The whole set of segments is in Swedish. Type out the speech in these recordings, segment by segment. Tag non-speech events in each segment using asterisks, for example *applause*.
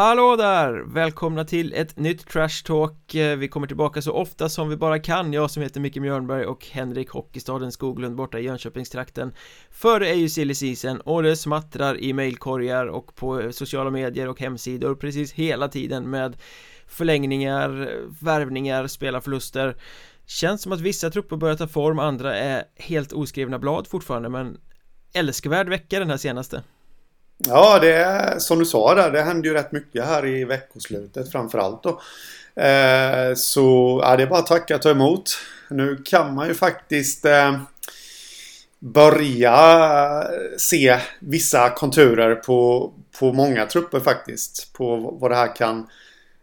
Hallå där! Välkomna till ett nytt Trash Talk. Eh, vi kommer tillbaka så ofta som vi bara kan. Jag som heter Micke Mjörnberg och Henrik Hockeystaden Skoglund borta i Jönköpingstrakten. Före är ju silly season och det smattrar i mailkorgar och på sociala medier och hemsidor precis hela tiden med förlängningar, värvningar, spelarförluster. Känns som att vissa trupper börjar ta form, andra är helt oskrivna blad fortfarande men Älskvärd vecka den här senaste. Ja, det är som du sa där. Det hände ju rätt mycket här i veckoslutet framförallt då. Eh, så ja, det är bara att tacka och ta emot. Nu kan man ju faktiskt eh, börja eh, se vissa konturer på, på många trupper faktiskt. På vad det här kan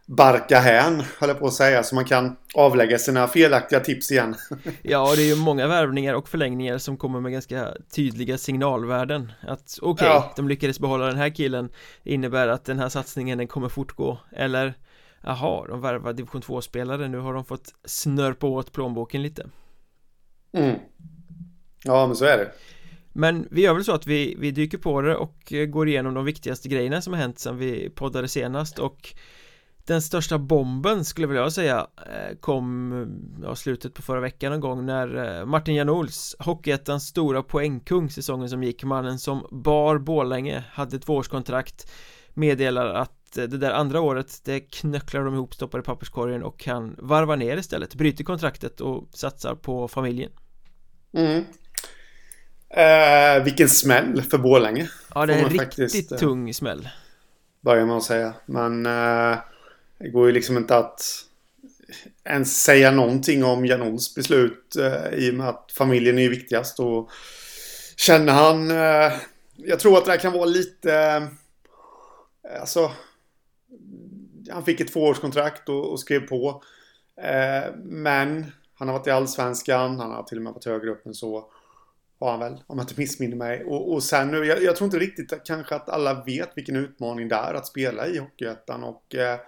barka hän, höll jag på att säga, så man kan avlägga sina felaktiga tips igen. *laughs* ja, det är ju många värvningar och förlängningar som kommer med ganska tydliga signalvärden att okej, okay, ja. de lyckades behålla den här killen innebär att den här satsningen den kommer fortgå eller jaha, de värvar division 2-spelare, nu har de fått snörpa åt plånboken lite. Mm. Ja, men så är det. Men vi gör väl så att vi, vi dyker på det och går igenom de viktigaste grejerna som har hänt sedan vi poddade senast och den största bomben skulle jag säga eh, kom ja, slutet på förra veckan någon gång när eh, Martin Janols Hockeyettans stora poängkung säsongen som gick mannen som bar Bålänge hade tvåårskontrakt meddelar att eh, det där andra året det knöcklar de ihop stoppar i papperskorgen och kan varva ner istället bryter kontraktet och satsar på familjen. Mm. eh, vilken smäll för Bålänge Ja det är en riktigt faktiskt, tung smäll. Börjar man säga. Men eh, det går ju liksom inte att ens säga någonting om Janons beslut eh, i och med att familjen är ju viktigast. Och känner han... Eh, jag tror att det här kan vara lite... Eh, alltså... Han fick ett tvåårskontrakt och, och skrev på. Eh, men han har varit i Allsvenskan. Han har till och med varit högre upp än så. Har han väl, om jag inte missminner mig. Och, och sen nu, jag, jag, tror inte riktigt kanske att alla vet vilken utmaning det är att spela i Hockeyettan. Och eh,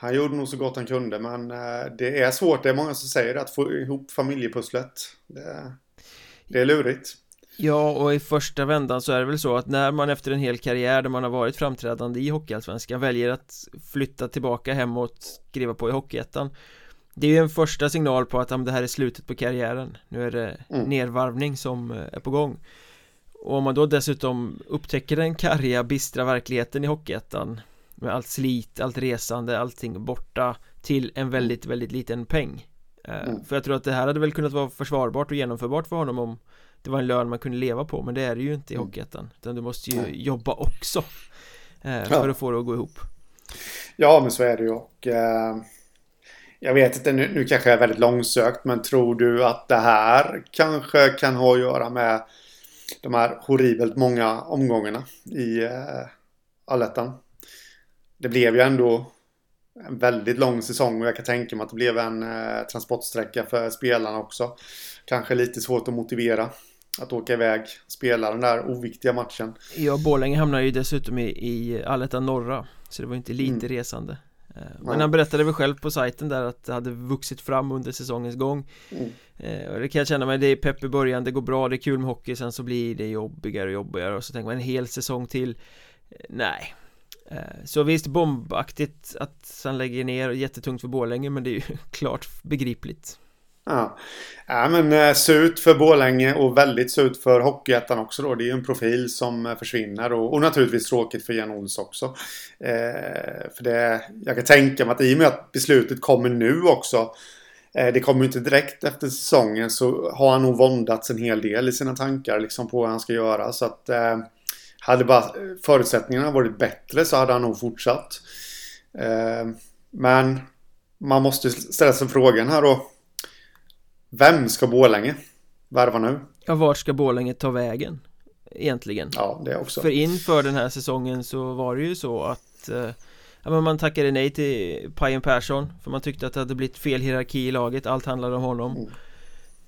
han gjorde nog så gott han kunde men eh, det är svårt. Det är många som säger att få ihop familjepusslet. Det, det är lurigt. Ja, och i första vändan så är det väl så att när man efter en hel karriär där man har varit framträdande i Hockeyallsvenskan väljer att flytta tillbaka hemåt, skriva på i Hockeyettan Det är ju en första signal på att det här är slutet på karriären Nu är det mm. nedvarvning som eh, är på gång Och om man då dessutom upptäcker den karga, bistra verkligheten i Hockeyettan med allt slit, allt resande, allting borta till en väldigt, väldigt liten peng eh, mm. För jag tror att det här hade väl kunnat vara försvarbart och genomförbart för honom om det var en lön man kunde leva på men det är det ju inte i mm. Hockeyettan utan du måste ju mm. jobba också eh, för att få det att gå ihop Ja men så är det ju och eh, jag vet inte nu, nu kanske jag är väldigt långsökt men tror du att det här kanske kan ha att göra med de här horribelt många omgångarna i eh, allettan? Det blev ju ändå en väldigt lång säsong och jag kan tänka mig att det blev en eh, transportsträcka för spelarna också. Kanske lite svårt att motivera att åka iväg spela den där oviktiga matchen. Ja, Borlänge hamnar ju dessutom i, i Allettan norra så det var inte lite mm. resande. Eh, men ja. han berättade väl själv på sajten där att det hade vuxit fram under säsongens gång mm. Eh, och det kan jag känna mig, det är pepp i början, det går bra, det är kul med hockey, sen så blir det jobbigare och jobbigare och så tänker man en hel säsong till Nej, Eh, Eh, så visst bombaktigt att han lägger ner jättetungt för Borlänge men det är ju *laughs* klart begripligt Ja, ja men eh, surt för Borlänge och väldigt surt för Hockeyettan också då. Det är ju en profil som eh, försvinner och, och naturligtvis tråkigt för Jan Ols också. Eh, för det, jag kan tänka mig att i och med att beslutet kommer nu också. Eh, det kommer inte direkt efter säsongen så har han nog våndats en hel del i sina tankar liksom på vad han ska göra. Så att eh, hade bara förutsättningarna varit bättre så hade han nog fortsatt. Eh, men man måste ställa sig frågan här då. Vem ska Bålänge värva nu? Ja, vart ska Bålänge ta vägen? Egentligen. Ja, det också. För inför den här säsongen så var det ju så att eh, Ja men man tackade nej till Pajen Persson För man tyckte att det hade blivit fel hierarki i laget Allt handlade om honom mm.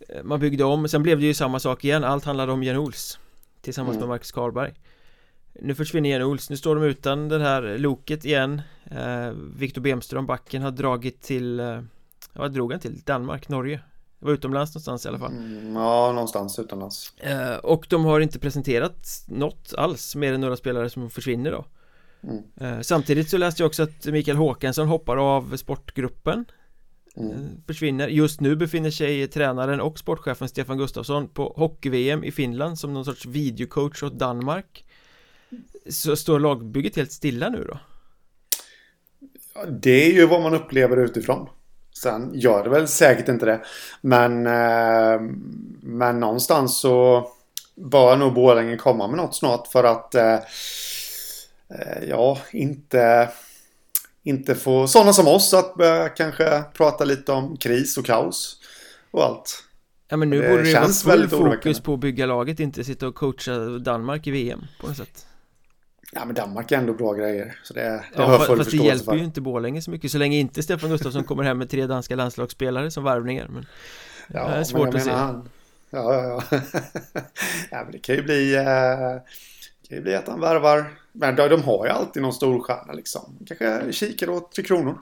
Eh, man byggde om, sen blev det ju samma sak igen Allt handlade om Jan Ols Tillsammans mm. med Marcus Karlberg nu försvinner Jenny Ols, nu står de utan det här loket igen eh, Viktor Bemström, backen, har dragit till eh, Vad drog han till? Danmark, Norge? Det var utomlands någonstans i alla fall mm, Ja, någonstans utomlands eh, Och de har inte presenterat något alls Mer än några spelare som försvinner då mm. Samtidigt så läste jag också att Mikael Håkansson hoppar av sportgruppen mm. Försvinner Just nu befinner sig tränaren och sportchefen Stefan Gustafsson på hockey-VM i Finland som någon sorts videocoach åt Danmark Så står lagbygget helt stilla nu då? Det är ju vad man upplever utifrån Sen gör det väl säkert inte det Men eh, Men någonstans så Bör nog Borlänge komma med något snart för att eh, eh Ja, inte inte få sådana som oss att börja kanske prata lite om kris och kaos och allt. Ja men nu det borde det vara full fokus på att bygga laget, inte sitta och coacha Danmark i VM på något sätt. Ja men Danmark är ändå bra grejer så det, det ja, har Fast det hjälper för. ju inte Borlänge så mycket så länge inte Stefan Gustafsson kommer hem med tre danska landslagsspelare som värvningar men Ja, det är svårt att se han, Ja, ja, ja. *laughs* ja men det kan ju bli eh, kan ju bli att han värvar. Men de har ju alltid någon storstjärna liksom. Kanske kikar åt Tre Kronor.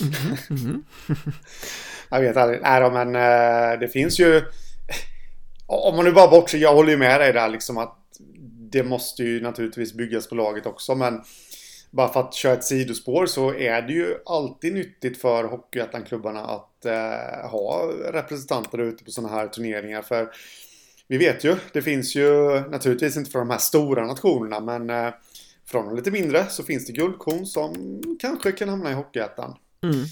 Mm -hmm. *laughs* jag vet aldrig. Nej då, men uh, det finns ju... Om man nu bara bortser, jag håller ju med dig där liksom att det måste ju naturligtvis byggas på laget också, men bara för att köra ett sidospår så är det ju alltid nyttigt för Hockeyettan-klubbarna att uh, ha representanter ute på sådana här turneringar. För vi vet ju, det finns ju naturligtvis inte från de här stora nationerna men eh, från de lite mindre så finns det guldkorn som kanske kan hamna i Hockeyettan. Mm.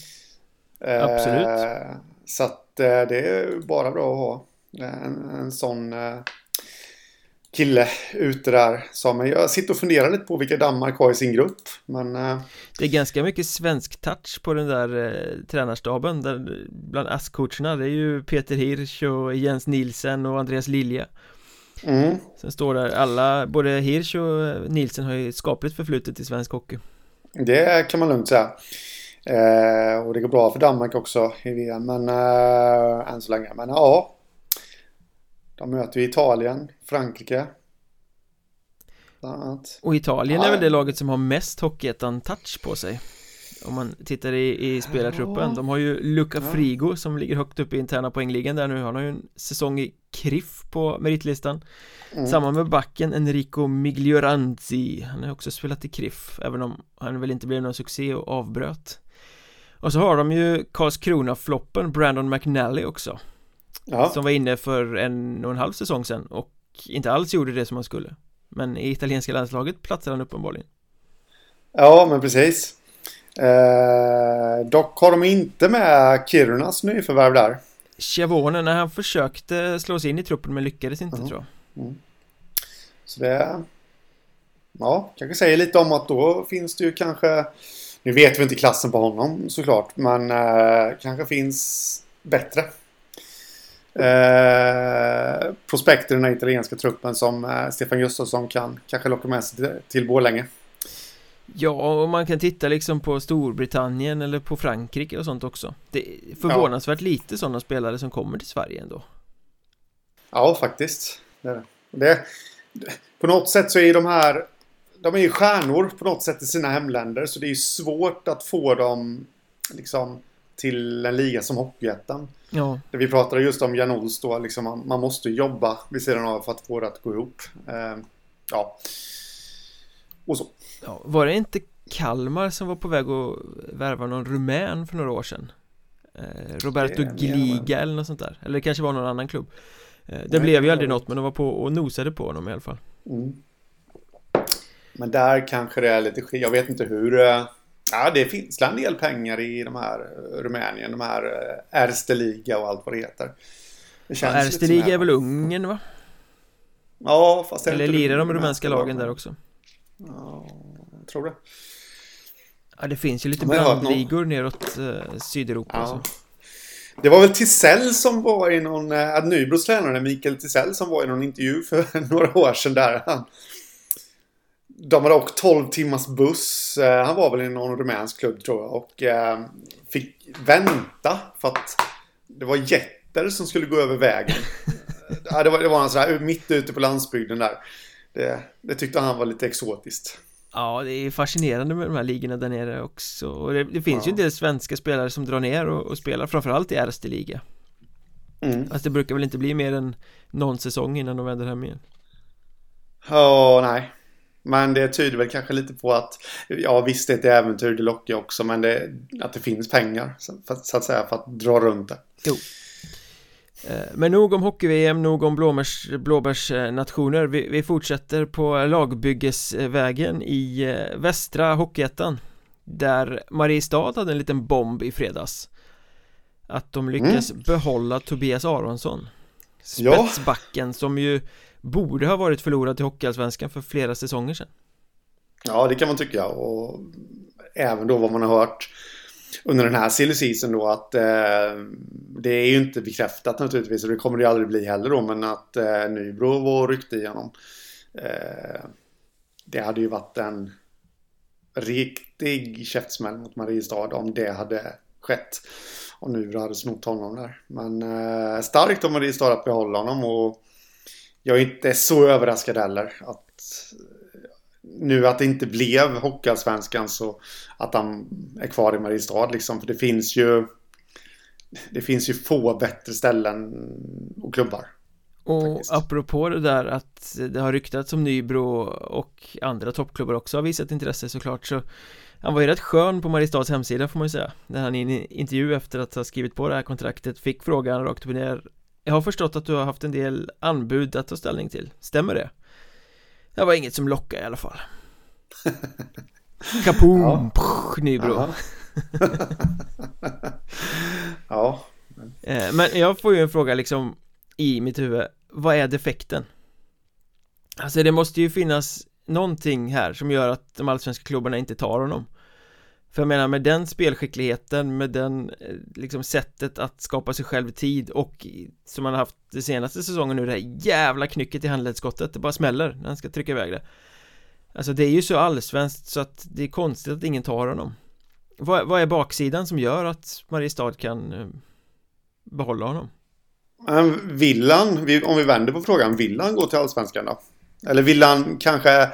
Eh, Absolut. Så att eh, det är bara bra att ha en, en sån eh, kille ute där som jag sitter och funderar lite på vilka Danmark har i sin grupp men eh, Det är ganska mycket svensk touch på den där eh, tränarstaben. Där bland ASS-coacherna det är ju Peter Hirsch och Jens Nilsen och Andreas Lilja mm. Sen står där. Alla, både Hirsch och Nilsen har ju skapligt förflutet i svensk hockey. Det kan man lugnt säga. Eh, Och det går bra för Danmark också i VM men eh, än så länge. Men ja de möter ju Italien, Frankrike. Och Italien ja. är väl det laget som har mest Hockeyettan-touch på sig Om man tittar i, i spelartruppen ja. De har ju Luca ja. Frigo som ligger högt upp i interna poängligan där nu Han har ju en säsong i Kriff på meritlistan mm. Samma med backen Enrico Miglioranzi Han har också spelat i Kriff Även om han väl inte blev någon succé och avbröt Och så har de ju Karlskrona-floppen Brandon McNally också ja. Som var inne för en och en halv säsong sedan och inte alls gjorde det som han skulle Men i italienska landslaget platsar han uppenbarligen Ja, men precis eh, Dock har de inte med Kirunas nyförvärv där Chiavone, när han försökte slå sig in i truppen men lyckades inte mm. tror jag mm. Så det Ja, kanske säger lite om att då finns det ju kanske Nu vet vi inte klassen på honom såklart Men eh, kanske finns bättre eh, prospekter i den italienska truppen som eh, Stefan Gustafsson kan kanske locka med sig till, till Borlänge. Ja, och man kan titta liksom på Storbritannien eller på Frankrike och sånt också Det är förvånansvärt ja. lite sådana spelare som kommer till Sverige ändå Ja, faktiskt det. det På något sätt så är de här De är ju stjärnor på något sätt i sina hemländer så det är ju svårt att få dem liksom till en liga som Hockeyettan. Ja. Vi pratade just om Jan Ols då, liksom man, man, måste jobba vid sidan av för att få det att gå ihop. Eh, ja. Och så. Ja, var det inte Kalmar som var på väg att värva någon rumän för några år sedan? Eh, Roberto Gliga eller något sånt där. Eller det kanske var någon annan klubb. Eh, det Nej, blev ju aldrig något men de var på och nosade på honom i alla fall. Mm. Men där kanske det är lite Jag vet inte hur eh, Ja, det finns en del pengar i de här eh, Rumänien, de här eh, Erste Liga och allt vad det heter. Det ja, Erste Liga är väl Ungern va? Ja, fast Eller lirar de rumänska lagen där också? Ja, jag tror det. Ja, det finns ju lite blandligor neråt eh, Sydeuropa ja. så. Det var väl Tisell som var i någon, eh, Nybros tränare Mikael Tisell som var i någon intervju för *laughs* några år sedan där. Han, de hade åkt 12 timmars buss. Eh, han var väl i någon rumänsk klubb tror jag. Och eh, fick vänta för att det var jätter som skulle gå över vägen. *laughs* ja, det var, det var en sån här, mitt ute på landsbygden där. Det, det tyckte han var lite exotiskt. Ja, det är fascinerande med de här ligorna där nere också. Och det, det finns ja. ju en del svenska spelare som drar ner och, och spelar framförallt i Erste liga. Mm. Alltså det brukar väl inte bli mer än någon säsong innan de vänder hem igen. Ja, nej. Men det tyder väl kanske lite på att, ja visst det är ett äventyr, det lockar också, men det, att det finns pengar så, så att säga för att dra runt det. Jo. Eh, men nog om hockey-VM, nog om blåbärs, blåbärsnationer vi, vi fortsätter på lagbyggesvägen i eh, västra Hockeyettan Där Mariestad hade en liten bomb i fredags Att de lyckas mm. behålla Tobias Aronsson Spetsbacken ja. som ju borde ha varit förlorad till Hockeyallsvenskan för flera säsonger sedan Ja det kan man tycka och även då vad man har hört under den här silly season då att eh, det är ju inte bekräftat naturligtvis och det kommer det aldrig bli heller då men att eh, Nybro var ryckte igenom. Eh, det hade ju varit en riktig käftsmäll mot Mariestad om det hade skett. Och Nybro hade snott honom där. Men eh, starkt av Mariestad att behålla honom och jag är inte så överraskad heller att nu att det inte blev Hockeyallsvenskan så att han är kvar i Mariestad liksom. För det finns ju det finns ju få bättre ställen och klubbar. Och faktiskt. apropå det där att det har ryktats om Nybro och andra toppklubbar också har visat intresse såklart så han var ju rätt skön på Mariestads hemsida får man ju säga När han i en intervju efter att ha skrivit på det här kontraktet fick frågan rakt upp och ner Jag har förstått att du har haft en del anbud att ta ställning till, stämmer det? Det var inget som lockade i alla fall. Kapoom, *laughs* ja. Pff, Nybro *laughs* Ja. Eh, Men jag får ju en fråga liksom i mitt huvud. Vad är defekten? Alltså det måste ju finnas någonting här som gör att de allsvenska klubbarna inte tar honom för jag menar med den spelskickligheten, med den eh, liksom sättet att skapa sig själv tid och som han har haft den senaste säsongen nu det här jävla knycket i handledsskottet, det bara smäller när han ska trycka iväg det Alltså det är ju så allsvenskt så att det är konstigt att ingen tar honom Vad, vad är baksidan som gör att Mariestad kan eh, behålla honom? Vill han, om vi vänder på frågan, vill han gå till allsvenskan då? Eller vill han kanske,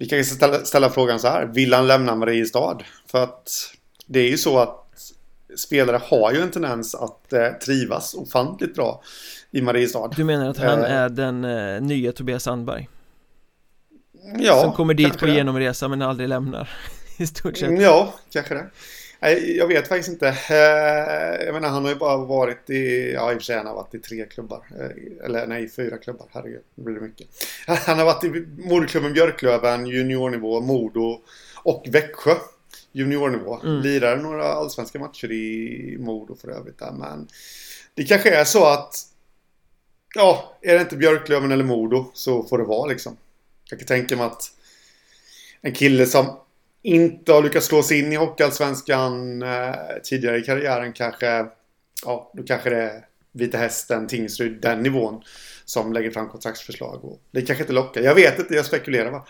vi kan ställa, ställa frågan så här, vill han lämna Mariestad? För att det är ju så att spelare har ju en tendens att eh, trivas ofantligt bra i Mariestad. Du menar att han eh, är den eh, nya Tobias Sandberg? Ja, Som kommer dit på det. genomresa men aldrig lämnar *laughs* I stort sett Ja, kanske det jag vet faktiskt inte. Eh, jag menar, han har ju bara varit i, ja i och för sig han har varit i tre klubbar. Eh, eller nej, fyra klubbar. Herregud, nu blir det mycket. *laughs* Han har varit i moderklubben Björklöven, juniornivå, Modo och Växjö. Juniornivå. Mm. Lirar några allsvenska matcher i Modo för övrigt där. Men det kanske är så att, ja, är det inte Björklöven eller Modo så får det vara liksom. Jag kan tänka mig att en kille som inte har lyckats slå sig in i Hockeyallsvenskan eh, tidigare i karriären kanske, ja, då kanske det är Vita Hästen, Tingsryd, den nivån som lägger fram kontraktsförslag. Och det kanske inte lockar. Jag vet inte, jag spekulerar va.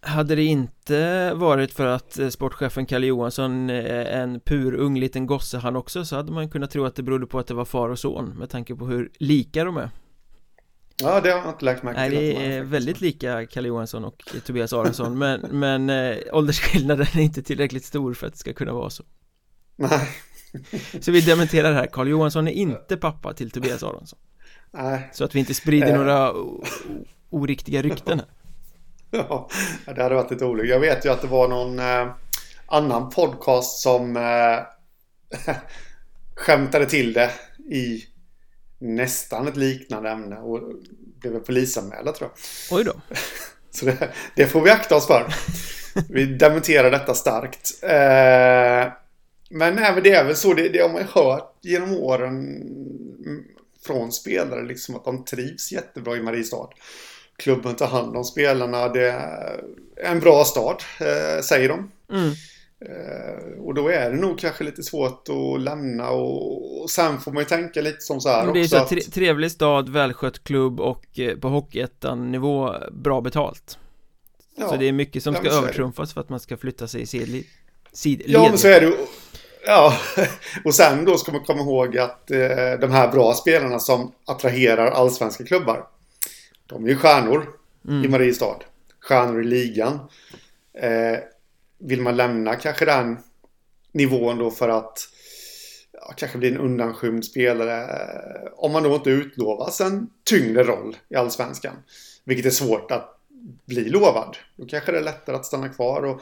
Hade det inte varit för att eh, sportchefen Kalle Johansson är en purung liten gosse han också så hade man kunnat tro att det berodde på att det var far och son med tanke på hur lika de är. Ja, det har jag inte lagt märke till Nej, det är väldigt lika Kalle Johansson och Tobias Aronsson *laughs* Men, men äh, åldersskillnaden är inte tillräckligt stor för att det ska kunna vara så. Nej. *laughs* Så vi dementerar här, Karl Johansson är inte pappa till Tobias Aronsson. Nej. Så att vi inte sprider äh. några oriktiga rykten här. *laughs* Ja, det hade varit lite olyckligt. Jag vet ju att det var någon eh, annan podcast som eh, skämtade till det i nästan ett liknande ämne och blev polisanmälda tror jag. Oj då. *laughs* Så det, det, får vi akta oss för. Vi dementerar detta starkt. Eh, men även det är väl så, det, det har man ju hört genom åren från spelare liksom att de trivs jättebra i Mariestad. Klubben tar hand om spelarna, det är en bra start, eh, säger de. Mm. Eh, och då är det nog kanske lite svårt att lämna och, och sen får man ju tänka lite som så här Det är så att... trevlig stad, välskött klubb och eh, på Hockeyettan nivå bra betalt. Ja, Så det är mycket som ska övertrumfas för att man ska flytta sig i sidled Ja men så är det Ja, *laughs* och sen då ska man komma ihåg att eh, de här bra spelarna som attraherar allsvenska klubbar De är ju stjärnor mm. i Mariestad Stjärnor i ligan. Eh, vill man lämna kanske den nivån då för att ja, kanske bli en undanskymd spelare. Eh, om man då inte utlovas en tyngre roll i allsvenskan. Vilket är svårt att bli lovad. Då kanske det är lättare att stanna kvar. Och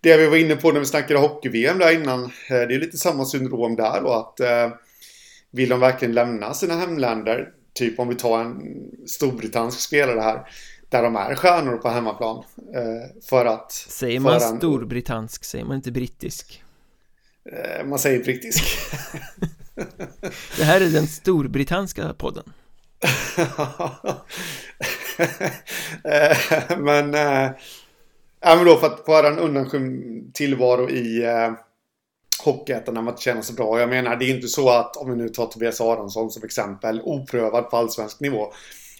det vi var inne på när vi snackade hockey-VM där innan. Eh, det är lite samma syndrom där då att eh, vill de verkligen lämna sina hemländer? Typ om vi tar en Storbritannisk spelare här. Där de är stjärnor på hemmaplan. Eh, för att... Säger man en, storbritannsk, säger man inte brittisk? Eh, man säger brittisk. *laughs* det här är den storbritannska podden. *laughs* Eh, men, äh, men då för att få en undanskymd tillvaro i äh, Hockeyettan när känner sig bra. Jag menar, det är inte så att, om vi nu tar Tobias Aronsson som exempel, oprövad på allsvensk nivå.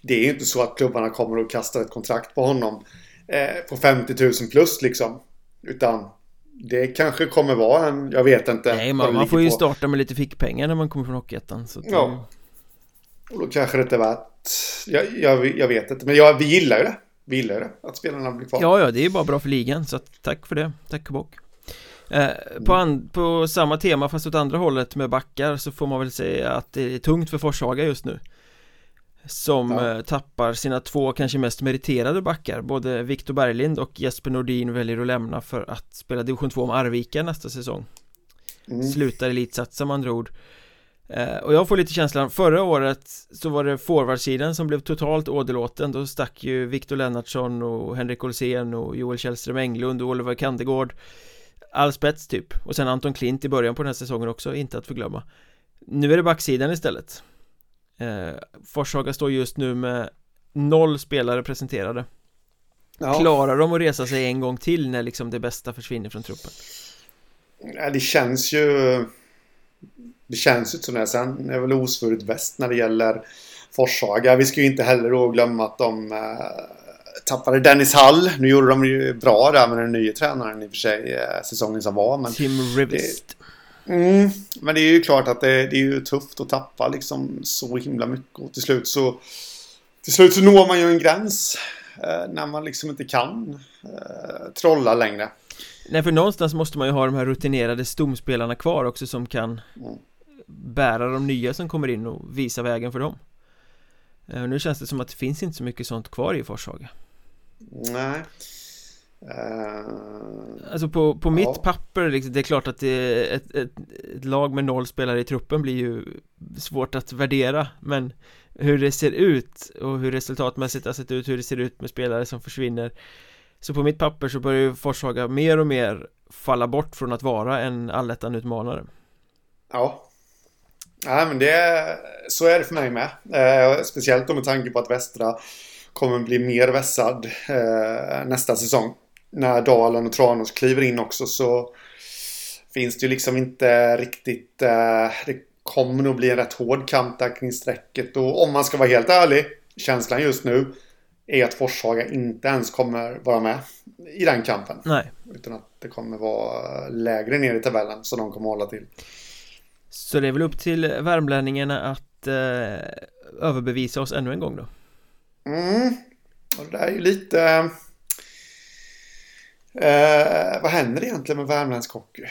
Det är inte så att klubbarna kommer och kastar ett kontrakt på honom eh, på 50 000 plus liksom. Utan det kanske kommer vara en, jag vet inte. Nej, man, man får ju på. starta med lite fickpengar när man kommer från Hockeyettan. Ja. Och då kanske det inte är värt jag, jag, jag vet inte, men jag, vi gillar ju det. Vi gillar ju det, att spelarna blir kvar. Ja, ja, det är ju bara bra för ligan, så att, tack för det. Tack och bock. Eh, på, an, på samma tema fast åt andra hållet med backar så får man väl säga att det är tungt för Forshaga just nu Som ja. eh, tappar sina två kanske mest meriterade backar. Både Viktor Berglind och Jesper Nordin väljer att lämna för att spela division 2 med Arvika nästa säsong. Mm. Slutar elitsatsa med andra ord. Eh, och jag får lite känslan, förra året så var det forwardsidan som blev totalt åderlåten. Då stack ju Viktor Lennartsson och Henrik Olsén och Joel Källström Englund och Oliver Kandegård All spets typ. Och sen Anton Klint i början på den här säsongen också, inte att förglömma. Nu är det backsidan istället eh, Forshaga står just nu med noll spelare presenterade ja. Klarar de att resa sig en gång till när liksom det bästa försvinner från truppen? Ja, det känns ju det känns ju som det. Sen är väl osvuret väst när det gäller Forshaga. Vi ska ju inte heller då glömma att de äh, tappade Dennis Hall. Nu gjorde de ju bra där med den nya tränaren i och för sig äh, säsongen som var. Men Tim Rivest. Mm, men det är ju klart att det, det, är ju tufft att tappa liksom så himla mycket. Och till slut så till slut så når man ju en gräns eh, när man liksom inte kan eh, trolla längre. Nej, för någonstans måste man ju ha de här rutinerade stomspelarna kvar också som kan mm. bära de nya som kommer in och visa vägen för dem. Uh, Nu känns det som att det finns inte så mycket sånt kvar i Forshaga. Nej Alltså på, på ja. mitt papper, liksom, det är klart att det ett, ett, ett, lag med noll spelare i truppen blir ju svårt att värdera Men hur det ser ut och hur resultatmässigt har sett ut, hur det ser ut med spelare som försvinner Så på mitt papper så börjar ju Forshaga mer och mer falla bort från att vara en allettan-utmanare Ja, Nej, men det, så är det för mig med. Eh, speciellt då med tanke på att Västra kommer bli mer vässad eh, nästa säsong. När Dalen och Tranås kliver in också så finns det ju liksom inte riktigt... Eh, det kommer nog bli en rätt hård kamp där kring strecket. Och om man ska vara helt ärlig, känslan just nu är att Forshaga inte ens kommer vara med i den kampen. Nej. Utan att det kommer vara lägre ner i tabellen så de kommer hålla till. Så det är väl upp till värmlänningarna att eh, överbevisa oss ännu en gång då Mm, och det där är ju lite eh, Vad händer egentligen med värmländsk hockey?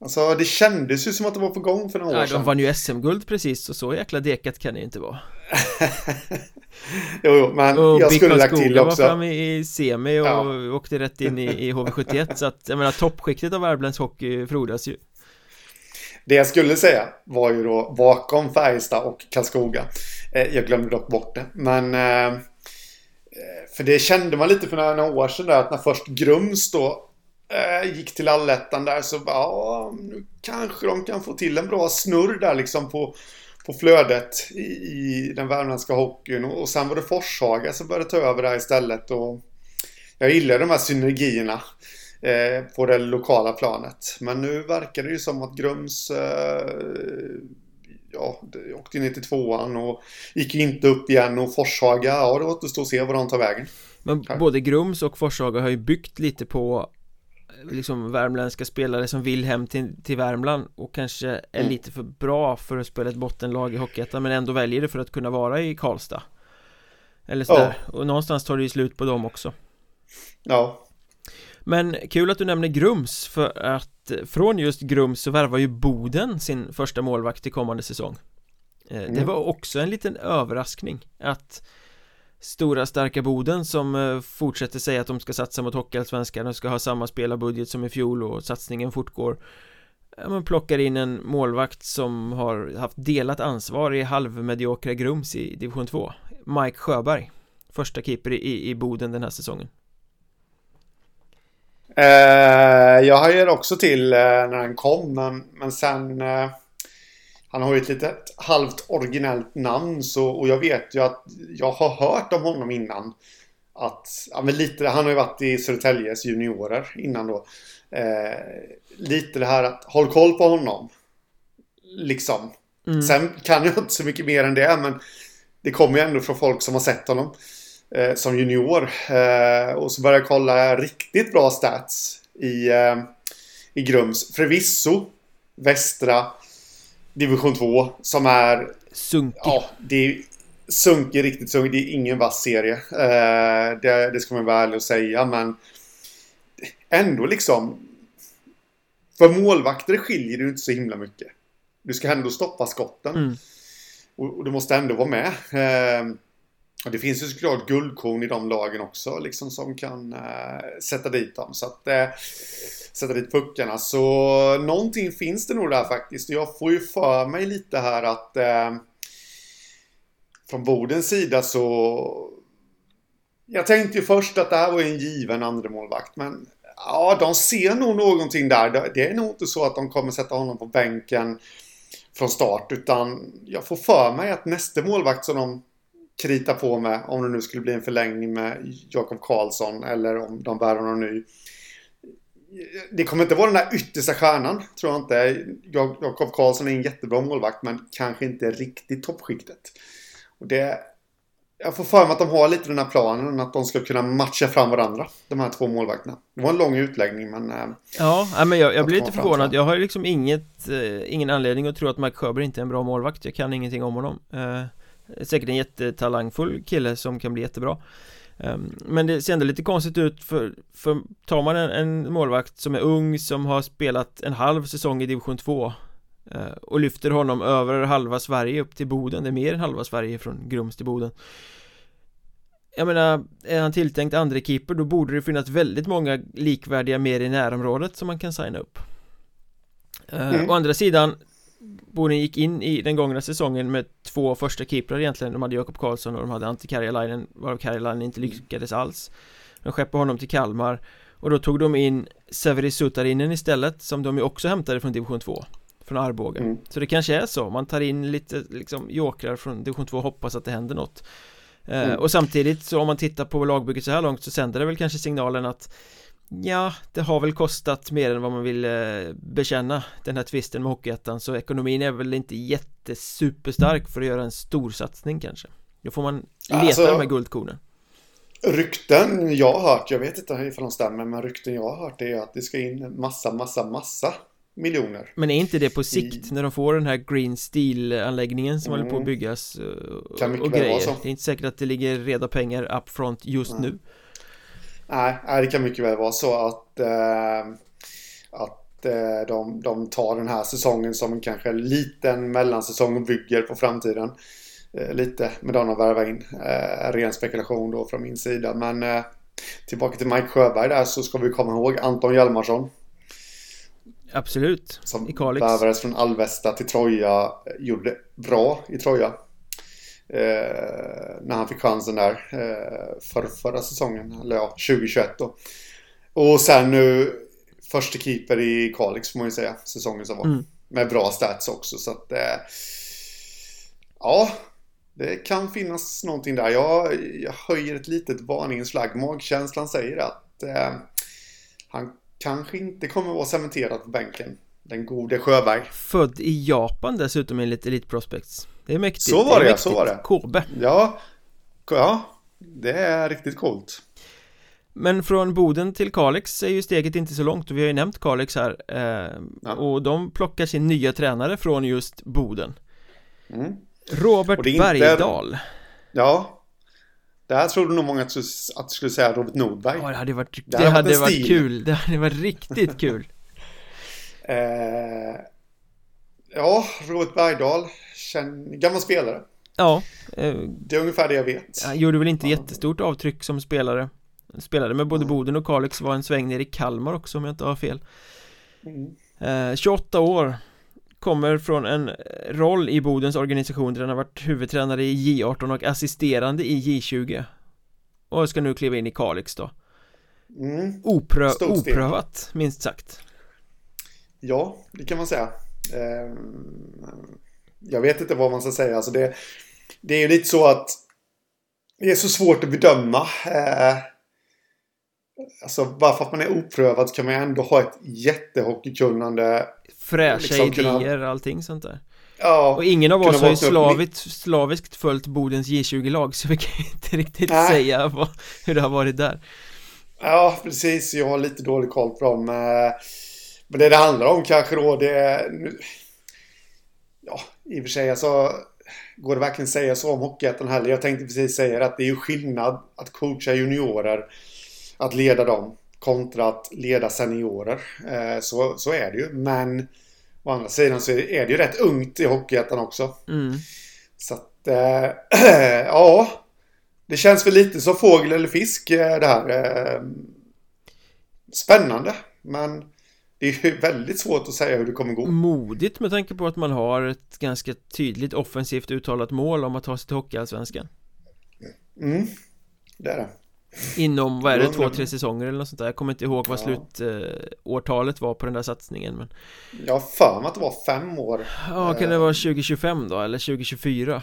Alltså det kändes ju som att det var på gång för några ja, år sedan De vann ju SM-guld precis och så jäkla dekat kan det ju inte vara *laughs* Jo, jo men och jag skulle lagt till också var framme i semi och ja. åkte rätt in i, i HV71 så att jag menar toppskiktet av värmländsk hockey frodas ju det jag skulle säga var ju då bakom Färjestad och Karlskoga. Eh, jag glömde dock bort det. Men... Eh, för det kände man lite för några år sedan där att när först Grums då eh, gick till allettan där så ja, nu kanske de kan få till en bra snurr där liksom på, på flödet i, i den värmländska hockeyn. Och, och sen var det Forshaga som började ta över där istället. Och jag gillar de här synergierna eh, på det lokala planet. Men nu verkar det ju som att Grums eh, ja, åkte ner till tvåan och gick inte upp igen och Forshaga, ja det återstår att se var de tar vägen. Men Här. både Grums och Forshaga har ju byggt lite på liksom värmländska spelare som vill hem till, till Värmland och kanske är mm. lite för bra för att spela ett bottenlag i Hockeyettan men ändå väljer det för att kunna vara i Karlstad Eller sådär, ja. och någonstans tar det ju slut på dem också Ja men kul att du nämner Grums för att från just Grums så värvar ju Boden sin första målvakt till kommande säsong. Eh, Det mm. var också en liten överraskning att Stora starka Boden som eh, fortsätter säga att de ska satsa mot Hockeyallsvenskan och ska ha samma spelarbudget som i fjol och satsningen fortgår Man plockar in en målvakt som har haft delat ansvar i halvmediokra Grums i division 2 Mike Sjöberg Första keeper i, i Boden den här säsongen eh, Jag hajade också till eh, när han kom men, men sen eh, Han har ju ett litet halvt originellt namn så, och jag vet ju att jag har hört om honom innan att, ja, men lite, han har ju varit i Södertäljes juniorer innan då. Eh, lite det här att håll koll på honom. Liksom. Mm. Sen kan jag inte så mycket mer än det men det kommer ju ändå från folk som har sett honom eh, som junior. Eh, och så började jag kolla riktigt bra stats i, eh, i Grums. Förvisso västra division 2 som är... Sunkig. Ja, det är sunkig, riktigt sunkig. Det är ingen vass serie. Eh, det, det ska man vara ärlig och säga men ändå liksom för målvakter skiljer det inte så himla mycket. Du ska ändå stoppa skotten. Mm. Och, och, du måste ändå vara med. Och det finns ju såklart guldkorn i de lagen också liksom som kan eh, sätta dit dem. Så att eh, sätta dit puckarna. Så någonting finns det nog där faktiskt. Jag får ju för mig lite här att eh, från Bodens sida så jag tänkte ju först att det här var en given andra målvakt men ja, de ser nog någonting där. Det är nog inte så att de kommer sätta honom på bänken från start utan jag får för mig att nästa målvakt som de krita på med om det nu skulle bli en förlängning med Jakob Karlsson eller om de bär honom ny. Det kommer inte vara den där yttersta stjärnan, tror jag inte. Jakob Karlsson är en jättebra målvakt, men kanske inte riktigt toppskiktet. Och det, jag får för mig att de har lite den här planen, att de ska kunna matcha fram varandra, de här två målvakterna. Det var en lång utläggning, men... Eh, ja, men jag, jag blir lite förvånad. Jag har liksom inget, eh, ingen anledning att tro att Mike Sjöberg inte är en bra målvakt. Jag kan ingenting om honom. Eh, Säkert en jättetalangfull kille som kan bli jättebra. Ehm, Men det ser ändå lite konstigt ut för, för tar man en, en målvakt som är ung som har spelat en halv säsong i division 2 eh, och lyfter honom över halva Sverige upp till Boden, det är mer än halva Sverige från Grums till Boden. Jag menar, är han tilltänkt andra keeper då borde det finnas väldigt många likvärdiga mer i närområdet som man kan signa upp. Eh, mm. Å andra sidan Boden gick in i den gångna säsongen med två första keeprar egentligen. De hade Jakob Karlsson och de hade Antti Karjalainen Varav Karjalainen inte lyckades alls. De skeppade honom till Kalmar. Och då tog de in Severi Sutarinen istället Som de ju också hämtade från division 2 Från Arboga. Mm. Så det kanske är så. Man tar in lite liksom jokrar från division 2 och hoppas att det händer något. Eh, mm. Och samtidigt så om man tittar på lagbygget så här långt så sänder det väl kanske signalen att Ja, det har väl kostat mer än vad man vill eh, bekänna den här tvisten med Hockeyettan så ekonomin är väl inte jättesuperstark för att göra en stor satsning kanske Då får man leta alltså, de här guldkornen Rykten jag har hört, jag vet inte ifall de stämmer men rykten jag har hört är att det ska in massa, massa, massa miljoner Men är inte det på sikt I... när de får den här Green Steel anläggningen som mm. håller på att mm. byggas och, kan och grejer? Det är inte säkert att det ligger reda pengar up front just mm. nu Nej, det kan mycket väl vara så att, eh, att eh, de, de tar den här säsongen som en kanske liten mellansäsong och bygger på framtiden. Eh, lite med dem att värva in. Eh, ren spekulation då från min sida. Men eh, tillbaka till Mike Sjöberg där så ska vi komma ihåg Anton Hjalmarsson. Absolut, som i Kalix. Som värvades från Alvesta till Troja. Gjorde bra i Troja. Eh, när han fick chansen där eh, för förra säsongen, eller ja, 2021 då. Och sen nu första keeper i Kalix får man ju säga, säsongen som var. Mm. Med bra stats också så att eh, Ja, det kan finnas någonting där. Jag, jag höjer ett litet varningens flagg. Magkänslan säger att eh, han kanske inte kommer vara cementerad på bänken. Den gode Sjöberg. Född i Japan dessutom enligt Elite Prospects. Det är mäktigt. Så var det, det så var det. Kobe. Ja, ja, det är riktigt coolt. Men från Boden till Kalix är ju steget inte så långt och vi har ju nämnt Kalix här eh, ja. Och de plockar sin nya tränare från just Boden mm. Robert inte... Bergdahl Ja Det här trodde nog många att du, att du skulle säga Robert Nordberg Ja det hade varit, det, det hade varit, kul Det hade varit riktigt kul *laughs* eh, Ja, Robert Bergdahl, känn, gammal spelare. Ja eh, Det är ungefär det jag vet Han gjorde väl inte ja. jättestort avtryck som spelare Spelade med både Boden och Kalix var en sväng ner i Kalmar också om jag inte har fel mm. eh, 28 år Kommer från en roll i Bodens organisation där han har varit huvudtränare i J18 och assisterande i J20 Och ska nu kliva in i Kalix då mm. Oprö Oprövat, minst sagt Ja, det kan man säga eh, Jag vet inte vad man ska säga, alltså det Det är ju lite så att Det är så svårt att bedöma eh, Alltså bara för att man är oprövad kan man ändå ha ett jättehockeykunnande Fräscha liksom idéer, kunna... allting sånt där Ja, och ingen av oss har ju slaviskt, slaviskt följt Bodens J20-lag så vi kan inte riktigt Nej. säga vad, hur det har varit där Ja, precis. Jag har lite dålig koll på dem. Men det det handlar om kanske då det är... Ja, i och för sig alltså... Går det verkligen säga så om Hockeyettan heller? Jag tänkte precis säga att det är ju skillnad att coacha juniorer att leda dem kontra att leda seniorer. Eh, så, så är det ju. Men å andra sidan så är det ju rätt ungt i Hockeyettan också. Mm. Så att, äh, *clears throat* ja. Det känns väl lite som fågel eller fisk eh, det här. Spännande. Men det är ju väldigt svårt att säga hur det kommer gå. Modigt med tanke på att man har ett ganska tydligt offensivt uttalat mål om att ta sig till Hockeyallsvenskan. Mm, det är det. Inom, vad är det, två, tre säsonger eller något sånt där Jag kommer inte ihåg vad ja. slutårtalet var på den där satsningen men Jag har för mig att det var fem år Ja, kan det vara 2025 då, eller 2024?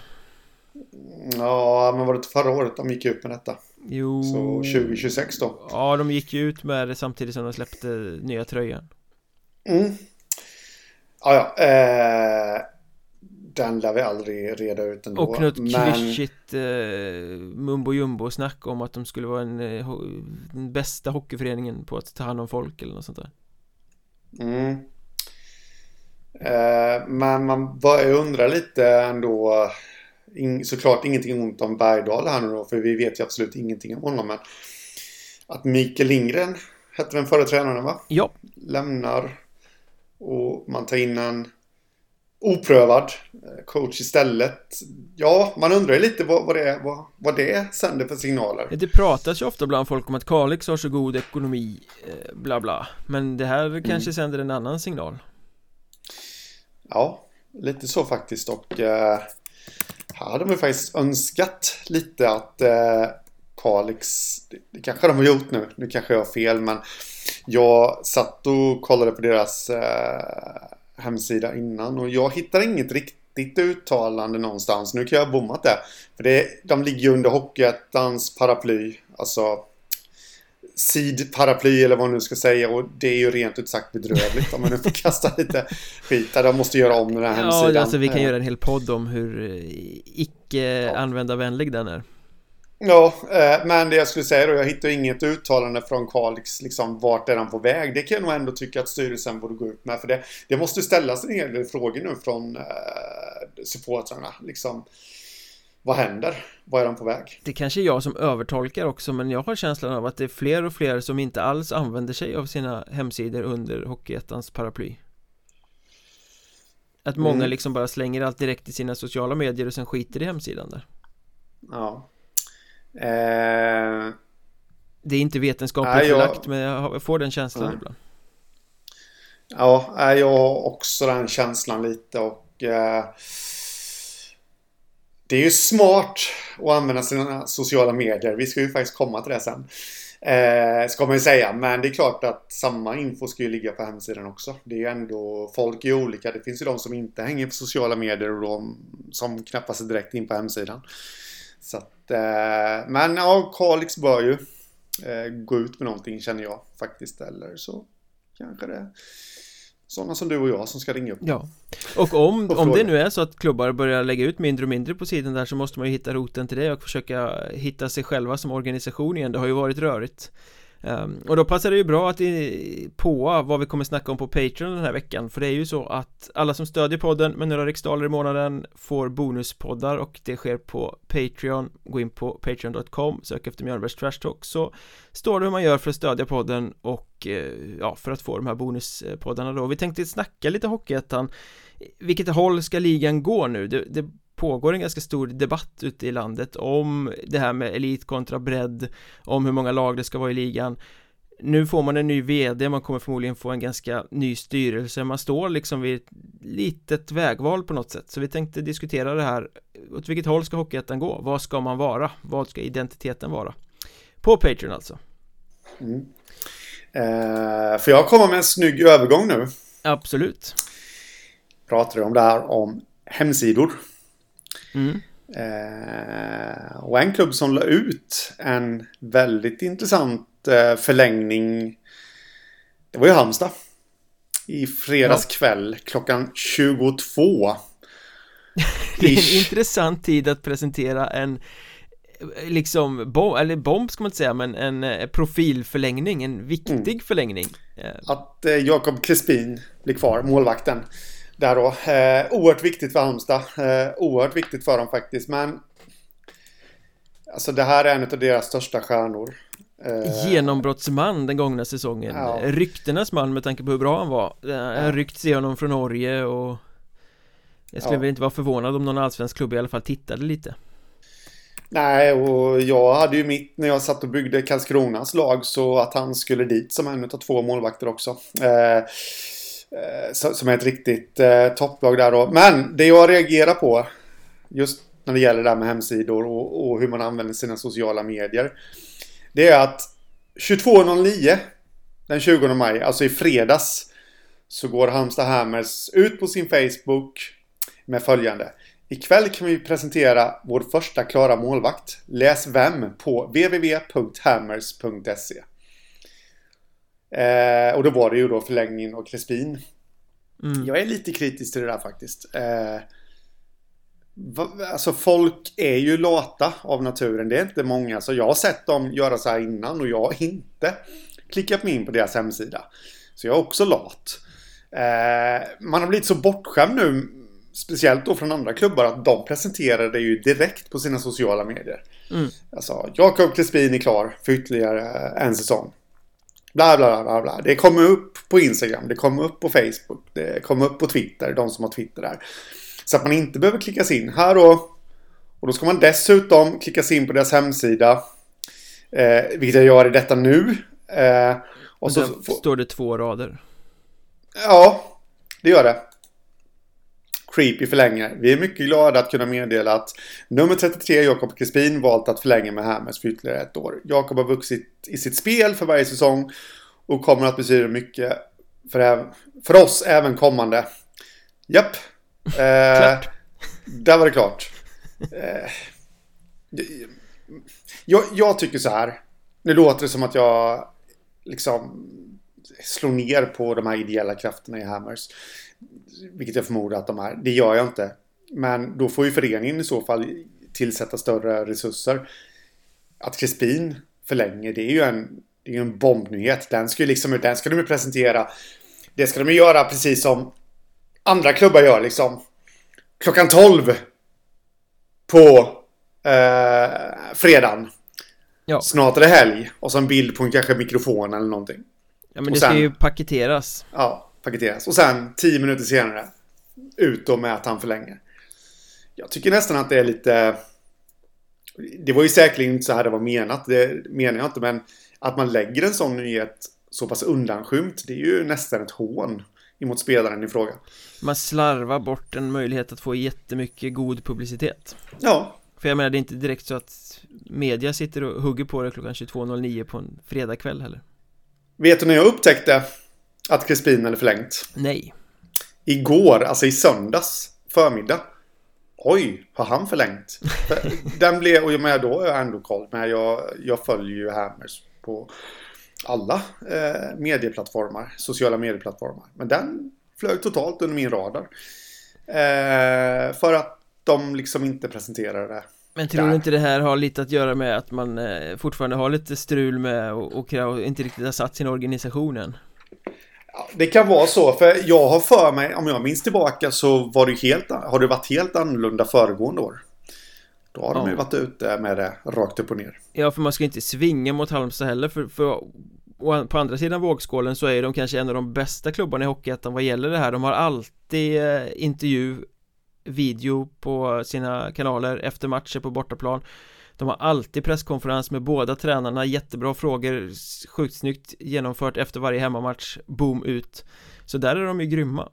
Ja, men var det förra året de gick ut med detta? Jo Så 2026 då? Ja, de gick ju ut med det samtidigt som de släppte nya tröjan Mm. Ja, ja. Eh, den lär vi aldrig reda ut ändå. Och något men... klyschigt eh, mumbo jumbo snack om att de skulle vara en, eh, den bästa hockeyföreningen på att ta hand om folk eller något sånt där. Mm. eh, Men man börjar undra lite ändå in, Såklart ingenting ont om Bergdahl här nu då för vi vet ju absolut ingenting om honom men Att Mikael Lindgren hette den förra tränaren va? Ja. Lämnar och man tar in en oprövad eh, coach istället. Ja, man undrar lite vad, vad, det, vad, vad det sänder för signaler. Det pratas ju ofta bland folk om att Kalix har så god ekonomi, eh, bla bla. Men det här kanske mm. sänder en annan signal. Ja, lite så faktiskt och eh, här hade man faktiskt önskat lite att eh, Kalix, det, det kanske de har gjort nu, nu kanske jag har fel men jag satt och kollade på deras eh, hemsida innan och jag hittar inget riktigt uttalande någonstans. Nu kan jag ha bommat det. För det, de ligger ju under Hockeyettans paraply. Alltså SID-paraply eller vad man nu ska säga och det är ju rent ut sagt bedrövligt om man nu får *laughs* kasta lite skit där. De måste göra om den här hemsidan. Ja, alltså vi kan göra en hel podd om hur eh, icke-användarvänlig den är. Ja, eh, men det jag skulle säga då, jag hittar inget uttalande från Kalix, liksom vart är han på väg? Det kan jag nog ändå tycka att styrelsen borde gå ut med, för det, det måste ställas en hel del frågor nu från eh, supportrarna, liksom. Vad händer? Vad är de på väg? Det kanske är jag som övertolkar också men jag har känslan av att det är fler och fler som inte alls använder sig av sina hemsidor under Hockeyettans paraply Att många mm. liksom bara slänger allt direkt i sina sociala medier och sen skiter i hemsidan där Ja Eh, det är inte vetenskapligt jag, belagt men jag får den känslan nej. ibland. Ja, jag har också den känslan lite och eh, det är ju smart att använda sina sociala medier. Vi ska ju faktiskt komma till det sen. Eh, ska man ju säga. Men det är klart att samma info ska ju ligga på hemsidan också. Det är ju ändå, folk är olika. Det finns ju de som inte hänger på sociala medier och de som knappar sig direkt in på hemsidan. Så att, eh, men ja, Kalix bör ju eh, gå ut med någonting känner jag faktiskt. Eller så kanske det är sådana som du och jag som ska ringa upp. Ja, och om, om det nu är så att klubbar börjar lägga ut mindre och mindre på sidan där så måste man ju hitta roten till det och försöka hitta sig själva som organisation igen. Det har ju varit rörigt. Um, och då passar det ju bra att på vad vi kommer snacka om på Patreon den här veckan För det är ju så att alla som stödjer podden med några riksdaler i månaden får bonuspoddar och det sker på Patreon. Gå in på patreon.com, sök efter Mjölnbergs Trash Talk så står det hur man gör för att stödja podden och eh, ja, för att få de här bonuspoddarna då. Vi tänkte snacka lite Hockeyettan. Vilket håll ska ligan gå nu? Det, det pågår en ganska stor debatt ute i landet om det här med elit kontra bredd om hur många lag det ska vara i ligan nu får man en ny vd, man kommer förmodligen få en ganska ny styrelse Man står liksom vid ett litet vägval på något sätt Så vi tänkte diskutera det här Åt vilket håll ska Hockeyettan gå? Vad ska man vara? Vad ska identiteten vara? På Patreon alltså mm. eh, För jag kommer med en snygg övergång nu Absolut Pratar om det här om hemsidor mm. eh, Och en klubb som la ut en väldigt intressant Eh, förlängning. Det var ju Halmstad. I fredags ja. kväll klockan 22. *laughs* det är en intressant tid att presentera en liksom, bomb, eller bomb ska man inte säga men en eh, profilförlängning, en viktig mm. förlängning Att eh, Jakob Crespin blir kvar, målvakten Där då, eh, oerhört viktigt för Halmstad. Eh, Oerhört viktigt för dem faktiskt. Men Alltså det här är en av deras största stjärnor. Eh, Genombrottsman den gångna säsongen. Ja. Ryktenas man med tanke på hur bra han var. Jag har ryckts i honom från Norge och Jag skulle ja. väl inte vara förvånad om någon allsvensk klubb i alla fall tittade lite. Nej, och jag hade ju mitt när jag satt och byggde Karlskronas lag så att han skulle dit som en av två målvakter också. Eh, eh, Eh, som är ett riktigt eh, topplag där då. Men det jag reagerar på just när det gäller det här med hemsidor och, och hur man använder sina sociala medier. Det är att 22.09 den 20 maj, alltså i fredags, så går Halmstad Hammers ut på sin Facebook med följande. Ikväll kan vi presentera vår första klara målvakt. Läs vem på www.hammers.se eh, Och då var det ju då förlängningen och Crespin. Mm. Jag är lite kritisk till det där faktiskt. Eh, Alltså folk är ju lata av naturen. Det är inte många. Så jag har sett dem göra så här innan och jag har inte klickat mig in på deras hemsida. Så jag är också lat. Eh, man har blivit så bortskämd nu. Speciellt då från andra klubbar att de presenterar det ju direkt på sina sociala medier. Mm. Alltså, Jakob Crespin är klar för ytterligare en säsong. Bla, bla, bla, bla. Det kommer upp på Instagram, det kommer upp på Facebook, det kommer upp på Twitter, de som har Twitter där. Så att man inte behöver klicka sig in här då. Och då ska man dessutom klicka sig in på deras hemsida. Eh, vilket jag gör i detta nu. Eh, och så står det två rader. Ja, det gör det. Creepy förlänger. Vi är mycket glada att kunna meddela att nummer 33, Jakob Crispin, valt att förlänga med Hammers för ytterligare ett år. Jakob har vuxit i sitt spel för varje säsong och kommer att betyda mycket för, för oss även kommande. Japp, *laughs* Eh, där var det klart. Eh, jag, jag, tycker så här. Nu låter det som att jag liksom slår ner på de här ideella krafterna i Hammers. Vilket jag förmodar att de är. Det gör jag inte. Men då får ju föreningen i så fall tillsätta större resurser. Att Crispin förlänger, det är ju en, det är en bombnyhet. Den ska, liksom, den ska de ju presentera. Det ska de ju göra precis som andra klubbar gör liksom. Klockan 12 på eh, fredagen. Ja. Snart är det helg. Och så en bild på en kanske mikrofon eller någonting. Ja men och det sen, ska ju paketeras. Ja, paketeras. Och sen 10 minuter senare. Ut med att han förlänger. Jag tycker nästan att det är lite... Det var ju säkerligen inte så här det var menat. Det menar jag inte. Men att man lägger en sån nyhet så pass undanskymt. Det är ju nästan ett hån emot spelaren i fråga. Man slarvar bort en möjlighet att få jättemycket god publicitet. Ja. För jag menar det är inte direkt så att media sitter och hugger på det klockan 22.09 på en fredagkväll heller. Vet du när jag upptäckte att Crespin hade förlängt? Nej. Igår, alltså i söndags förmiddag. Oj, har han förlängt? *laughs* Den blev, och jag menar då har jag ändå koll, men jag, jag följer ju Hammers på alla eh, medieplattformar, sociala medieplattformar. Men den flög totalt under min radar. Eh, för att de liksom inte presenterade det. Men tror du inte det här har lite att göra med att man eh, fortfarande har lite strul med och, och, och inte riktigt har satt sin organisation än? Det kan vara så, för jag har för mig, om jag minns tillbaka så var det helt, har det varit helt annorlunda föregående år. Då har ja. de ju varit ute med det rakt upp och ner Ja, för man ska inte svinga mot Halmstad heller för, för på andra sidan vågskålen så är de kanske en av de bästa klubbarna i Hockeyettan vad gäller det här De har alltid eh, intervju video på sina kanaler efter matcher på bortaplan De har alltid presskonferens med båda tränarna, jättebra frågor, sjukt snyggt genomfört efter varje hemmamatch, boom ut Så där är de ju grymma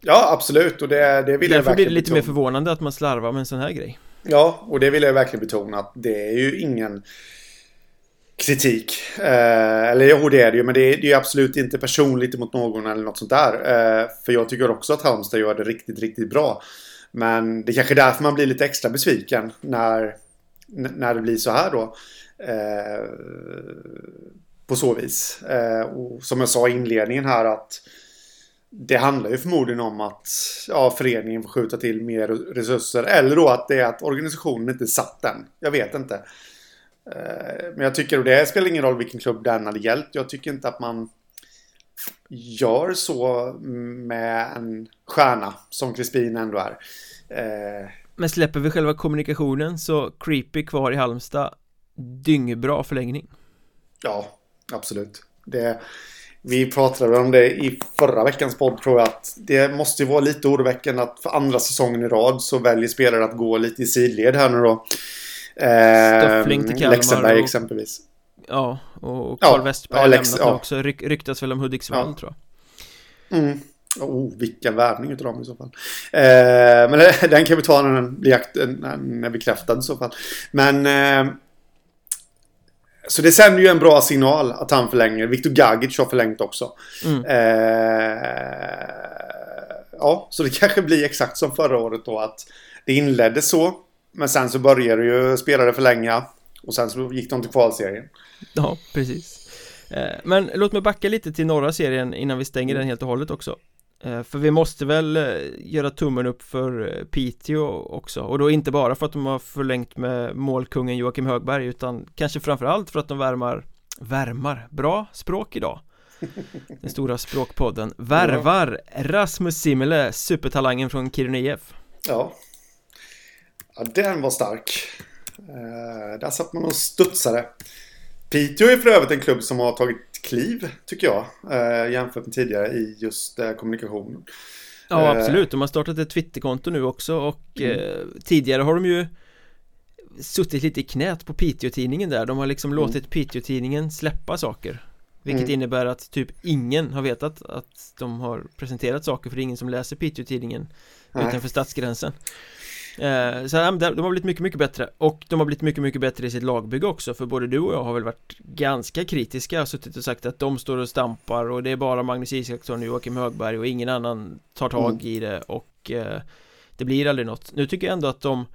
Ja, absolut och det, det vill Därför jag verkligen blir det lite betona. mer förvånande att man slarvar med en sån här grej Ja, och det vill jag verkligen betona att det är ju ingen kritik. Eh, eller jo, det är det ju, men det är, det är absolut inte personligt mot någon eller något sånt där. Eh, för jag tycker också att Halmstad gör det riktigt, riktigt bra. Men det är kanske är därför man blir lite extra besviken när, när det blir så här då. Eh, på så vis. Eh, och som jag sa i inledningen här att det handlar ju förmodligen om att ja, föreningen får skjuta till mer resurser. Eller då att det är att organisationen inte satt den. Jag vet inte. Eh, Men jag tycker, och det spelar ingen roll vilken klubb den hade gällt. Jag tycker inte att man gör så med en stjärna som Crispin ändå är. Eh, men släpper vi själva kommunikationen så creepy kvar i Halmstad Dyngbra förlängning Ja, absolut. Det, vi pratade om det i förra veckans podd tror jag att det måste ju vara lite oroväckande att för andra säsongen i rad så väljer spelare att gå lite i sidled här nu då. Eh, Stöffling till Kalmar Leksandberg och- exempelvis. Ja, och Ja, Carl Westberg ja, Lex- lämnat ja. också, Ryk, ryktas väl om Hudiksvall Ja. tror jag Mm. Oh, vilken värvning utav dem i så fall. Eh, men *laughs* den kan vi ta när den blir bekräftad i så fall. Men... Eh, så det sänder ju en bra signal att han förlänger. Viktor Gagic har förlängt också. Mm. Eh, ja, så det *laughs* kanske blir exakt som förra året då att det inleddes så. Men sen så började ju spelare förlänga. Och sen så gick de till kvalserien. Ja, precis Eh, Men låt mig backa lite till norra serien innan vi stänger den helt och hållet också För vi måste väl eh, göra tummen upp för eh, Piteå också Och då inte bara för att de har förlängt med målkungen Joakim Högberg Utan kanske framförallt för att de värmar Värmar, bra språk idag *laughs* Den stora språkpodden Värvar Rasmus Simele, supertalangen från Kiruna IF Ja. Ja, den var stark. Eh, där satt man och studsade. Piteå är för övrigt en klubb som har tagit kliv, tycker jag. Eh, jämfört med tidigare i just eh, kommunikationen. Ja Eh. absolut, de har startat ett Twitterkonto nu också och eh, tidigare har de ju suttit lite i knät på Piteå-tidningen där De har liksom låtit Piteå-tidningen släppa saker Vilket Mm. innebär att typ ingen har vetat att de har presenterat saker för det är ingen som läser Piteå-tidningen utanför stadsgränsen Eh, Så de har blivit mycket, mycket bättre. Och de har blivit mycket, mycket bättre i sitt lagbygge också. För både du och jag har väl varit ganska kritiska. Suttit och sagt att de står och stampar Och det är bara Magnus Isaksson och Joakim Högberg och ingen annan tar tag Mm. i det. Och eh, det blir aldrig något. Nu tycker jag ändå att de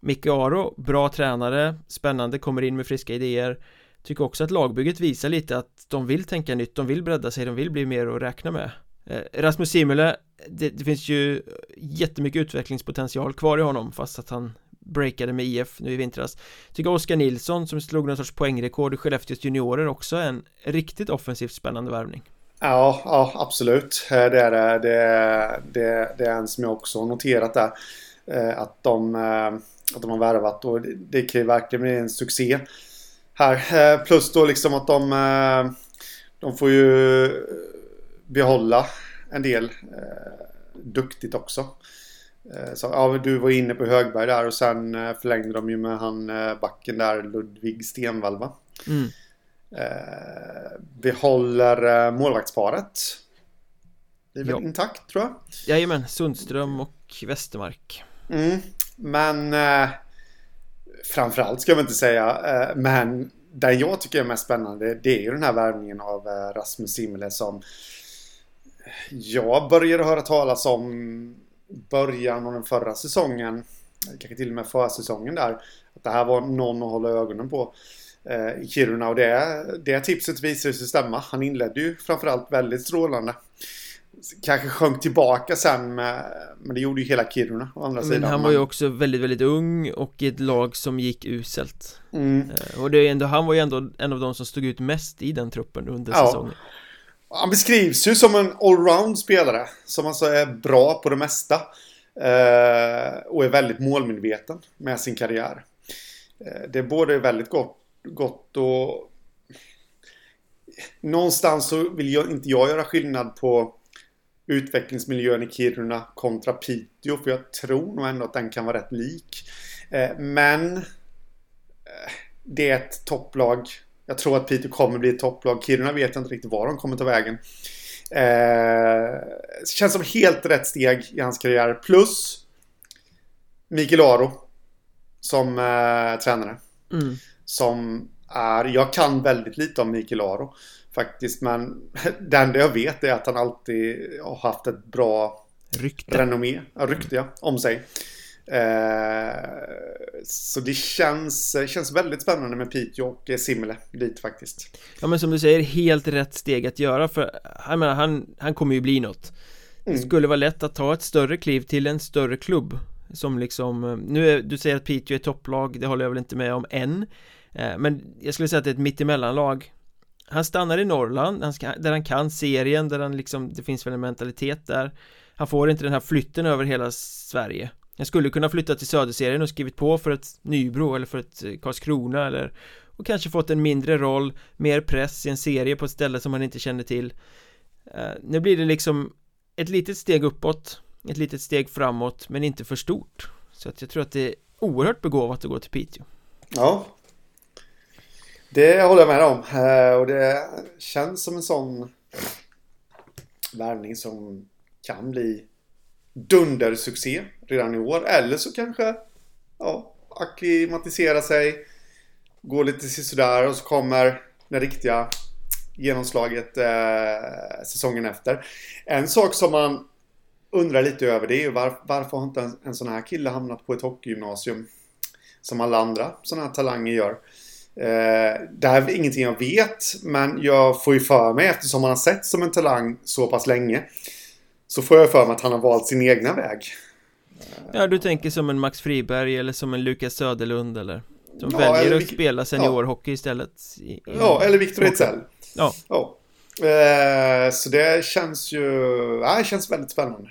Micke Aro, bra tränare, spännande, kommer in med friska idéer. Tycker också att lagbygget visar lite att de vill tänka nytt, de vill bredda sig, de vill bli mer att räkna med Eh, Rasmus Simele, det, det finns ju jättemycket utvecklingspotential kvar i honom fast att han breakade med IF nu i vintras Tycker Oskar Nilsson som slog någon sorts poängrekord i Skellefteås juniorer också är en riktigt offensivt spännande värvning Ja, ja, absolut. Eh, det är det. Det, det, det är en som jag också har noterat där. Eh, att de, att de har värvat och det, det kan ju verkligen bli en succé här. Plus då liksom att de, de får ju behålla en del eh, duktigt också. Eh, Så, ja, du var inne på Högberg där och sen eh, förlängde de ju med han eh, backen där, Ludvig Stenvall va? mm. Eh, behåller eh, målvaktsparet. Det är väl Ja. intakt tror jag. Jajamän, Sundström och Westermark Mm. Men eh, framförallt ska jag väl inte säga. Eh, men det jag tycker är mest spännande det är ju den här värvningen av eh, Rasmus Simele som jag började höra talas om början av den förra säsongen. Kanske till och med försäsongen där. Att det här var någon att hålla ögonen på eh, i Kiruna och det, det tipset visade sig stämma. Han inledde ju framförallt väldigt strålande. Kanske sjönk tillbaka sen med, men det gjorde ju hela Kiruna å andra Men sidan. han var ju också väldigt, väldigt ung och i ett lag som gick uselt Mm. Eh, Och det är ändå, han var ju ändå en av de som stod ut mest i den truppen under Ja. säsongen han beskrivs ju som en allround spelare. Som alltså är bra på det mesta. Eh, och är väldigt målmedveten med sin karriär. Eh, det är både väldigt gott, gott och... Någonstans så vill jag, inte jag göra skillnad på utvecklingsmiljön i Kiruna kontra Piteå. För jag tror nog ändå att den kan vara rätt lik. Eh, men eh, det är ett topplag. Jag tror att Piteå kommer bli ett topplag. Kiruna vet jag inte riktigt var de kommer ta vägen. Eh, känns som helt rätt steg i hans karriär. Plus Mikael Aro som eh, tränare. Mm. Som är, jag kan väldigt lite om Mikael Aro faktiskt. Men *laughs* det enda jag vet är att han alltid har haft ett bra Rykte. renommé, ja, rykte ja, om sig. Eh, så det känns, känns väldigt spännande med Piteå och Simle dit faktiskt. Ja men som du säger, helt rätt steg att göra för jag menar, han, han kommer ju bli något. Det Mm. skulle vara lätt att ta ett större kliv till en större klubb Som liksom, nu är, du säger att Piteå är topplag, det håller jag väl inte med om än. Eh, Men jag skulle säga att det är ett mittemellanlag. Han stannar i Norrland, han ska, där han kan serien, där han liksom, det finns väl en mentalitet där. Han får inte den här flytten över hela Sverige jag skulle kunna flytta till Söderserien och skrivit på för ett Nybro eller för ett eh, Karlskrona eller och kanske fått en mindre roll, mer press i en serie på ett ställe som man inte känner till eh, Nu blir det liksom ett litet steg uppåt, ett litet steg framåt men inte för stort Så att jag tror att det är oerhört begåvat att gå till Piteå Ja. Det håller jag med om. Eh, och det känns som en sån värvning som kan bli dundersuccé redan i år. Eller så kanske ja, akklimatisera sig, gå lite sådär och så kommer det riktiga genomslaget eh, säsongen efter. En sak som man undrar lite över det är ju var, varför har inte en, en sån här kille hamnat på ett hockeygymnasium som alla andra sådana här talanger gör. Eh, det här är ingenting jag vet, men jag får ju för mig eftersom man har sett som en talang så pass länge. Så får jag för mig att han har valt sin egna väg. Ja, du tänker som en Max Friberg eller som en Lukas Söderlund eller Som Ja, väljer eller att spela seniorhockey istället i, i Ja, eller Victor. Ejdsell. Ja. Ja. Eh, så det känns ju... Ja, det känns väldigt spännande.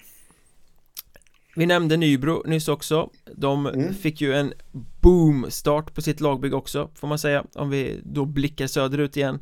Vi nämnde Nybro nyss också De Mm. fick ju en boom-start på sitt lagbygge också Får man säga Om vi då blickar söderut igen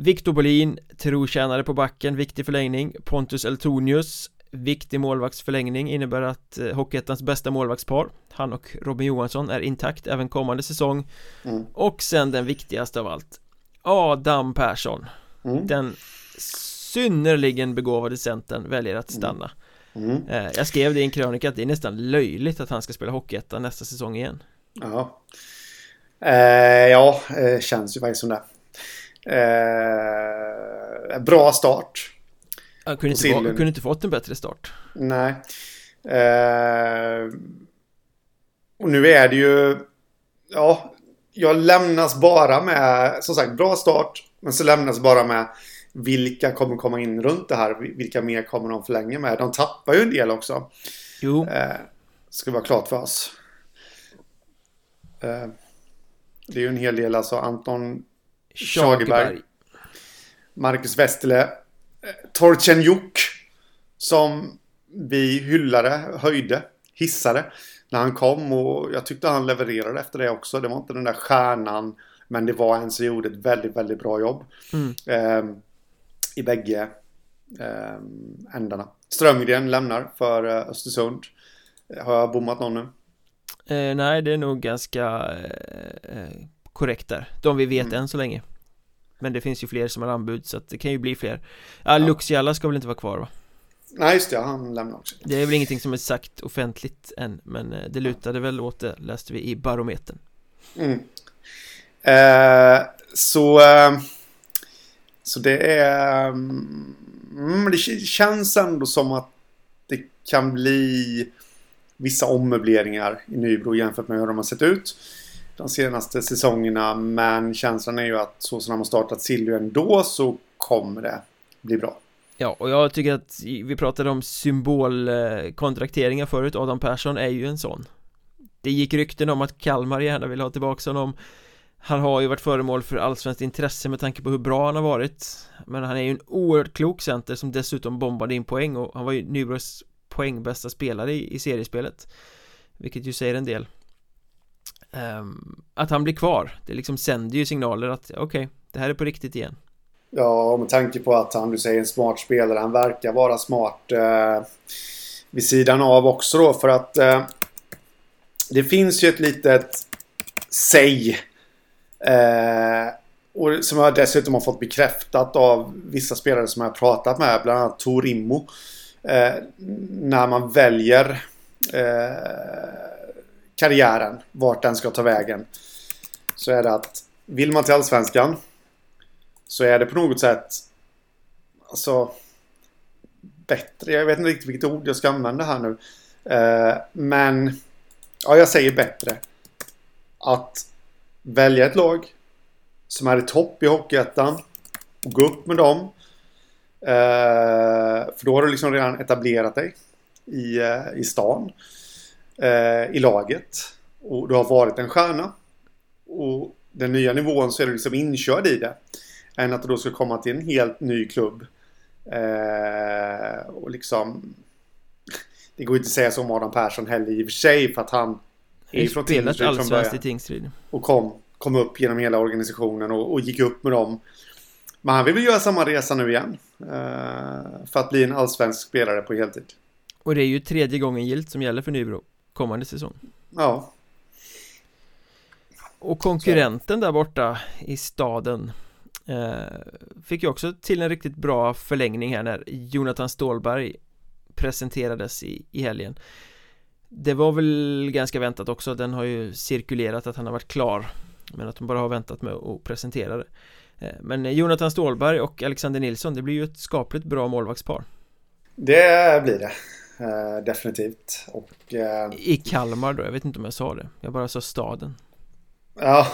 Viktor Bolin Trotjänare på backen, viktig förlängning Pontus Eltonius Viktig målvaktsförlängning innebär att eh, Hockeyettans bästa målvaktspar Han och Robin Johansson är intakt även kommande säsong Mm. Och sen den viktigaste av allt Adam Persson Mm. Den synnerligen begåvade centern väljer att stanna Mm. Eh, Jag skrev det i en krönika att det är nästan löjligt att han ska spela Hockeyettan nästa säsong igen Ja. Eh, ja, eh, känns ju faktiskt som det. Eh, bra start. Han kunde, inte, få- kunde inte fått en bättre start Nej. Eh, och nu är det ju... Ja, jag lämnas bara med... Som sagt, bra start. Men så lämnas bara med vilka kommer komma in runt det här. Vilka mer kommer de förlänga med? De tappar ju en del också. Jo, Eh, ska vara klart för oss. Eh, det är ju en hel del alltså. Anton Schagerberg. Marcus Westerle. Eh, Torchen Juk. Som vi hyllade, höjde, hissade. När han kom och jag tyckte han levererade efter det också. Det var inte den där stjärnan. Men det var en som gjorde ett väldigt, väldigt bra jobb. Mm. Eh, I bägge eh, ändarna. Strömgren lämnar för eh, Östersund. Eh, Har jag bommat någon nu? eh, nej det är nog ganska korrekt där De vi vet Mm. än så länge Men det finns ju fler som har anbud så att det kan ju bli fler Ja, Luxiala ska väl inte vara kvar va? Nej, just det. Han lämnar också. Det är väl ingenting som är sagt offentligt än Men eh, det lutade väl åt det läste vi i barometern Mm. Eh, så, eh, så det är... Mm, det känns ändå som att det kan bli vissa ommöbleringar i Nybro jämfört med hur de har sett ut de senaste säsongerna. Men känslan är ju att så som de har startat Silvio ändå så kommer det bli bra. Ja, och jag tycker att vi pratade om symbolkontrakteringar förut. Adam Persson är ju en sån. Det gick rykten om att Kalmar gärna vill ha tillbaka honom. Han har ju varit föremål för allsvenskt intresse med tanke på hur bra han har varit. Men han är ju en oerhört klok center som dessutom bombade in poäng och han var ju Nybros poängbästa spelare i, i seriespelet. Vilket ju säger en del. Ehm, att han blir kvar, det liksom sänder ju signaler att okej, det här är på riktigt igen Ja, med tanke på att han, du säger en smart spelare, han verkar vara smart eh, vid sidan av också då för att eh, det finns ju ett litet säg eh, och som jag dessutom har fått bekräftat av vissa spelare som jag har pratat med, bland annat Tor Immo. Eh, när man väljer eh, karriären, vart den ska ta vägen. Så är det att vill man till Allsvenskan så är det på något sätt alltså bättre. Jag vet inte riktigt vilket ord jag ska använda här nu. Eh, men ja, jag säger bättre. Att välja ett lag som är i topp i Hockeyettan och gå upp med dem. Eh, för då har du liksom redan etablerat dig i, eh, i stan. Eh, I laget. Och du har varit en stjärna. Och den nya nivån så är du liksom inkörd i det. Än att du då ska komma till en helt ny klubb. Eh, och liksom... *laughs* Det går inte att säga så om Adam Persson heller i och för sig för att han är från Tingsryd från början. i Tingsryd. Och kom, kom upp genom hela organisationen och, och, gick upp med dem. Men han vill väl göra samma resa nu igen. Eh, för att bli en allsvensk spelare på heltid. Och det är ju tredje gången gilt som gäller för Nybro kommande säsong. Ja. Och konkurrenten där borta i staden eh, Fick ju också till en riktigt bra förlängning här när Jonathan Stålberg presenterades i, i helgen Det var väl ganska väntat också, den har ju cirkulerat att han har varit klar Men att de bara har väntat med att presentera det eh, Men Jonathan Stålberg och Alexander Nilsson, det blir ju ett skapligt bra målvaktspar Det blir det eh, Definitivt och eh... I Kalmar då, jag vet inte om jag sa det Jag bara sa staden Ja,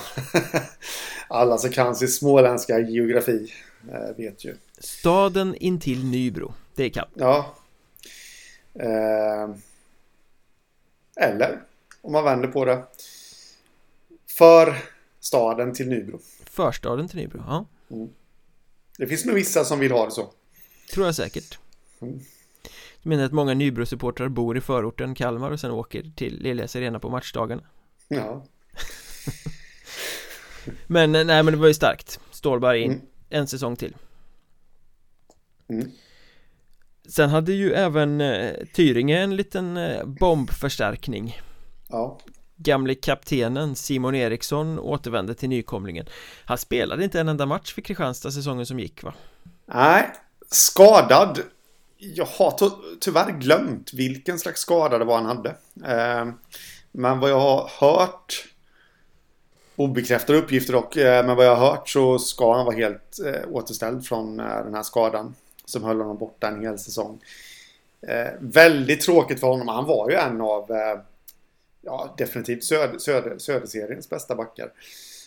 *laughs* alla som kan sin småländska geografi eh, vet ju. Staden intill Nybro, det är kallt. Ja. Eh, eller, om man vänder på det. För staden till Nybro. Förstaden till Nybro, ja. Mm. Det finns nog vissa som vill ha det så. Tror jag säkert. Mm. Du menar att många Nybro-supportrar bor i förorten Kalmar och sen åker till Lilja Arena på matchdagarna? Ja. *laughs* men nej men det var ju starkt Stålberg in, mm. en säsong till mm. Sen hade ju även eh, Tyringe en liten eh, bombförstärkning Ja Gamle kaptenen Simon Eriksson återvände till nykomlingen Han spelade inte en enda match för Kristianstad säsongen som gick va? Nej, skadad jag har tyvärr glömt vilken slags skada det var han hade eh, Men vad jag har hört obekräftade uppgifter dock. Eh, men vad jag har hört så ska han vara helt eh, återställd från eh, den här skadan. Som höll honom borta en hel säsong. Ehm, väldigt tråkigt för honom. Han var ju en av eh, ja, definitivt söder, söder, Söderseriens bästa backar.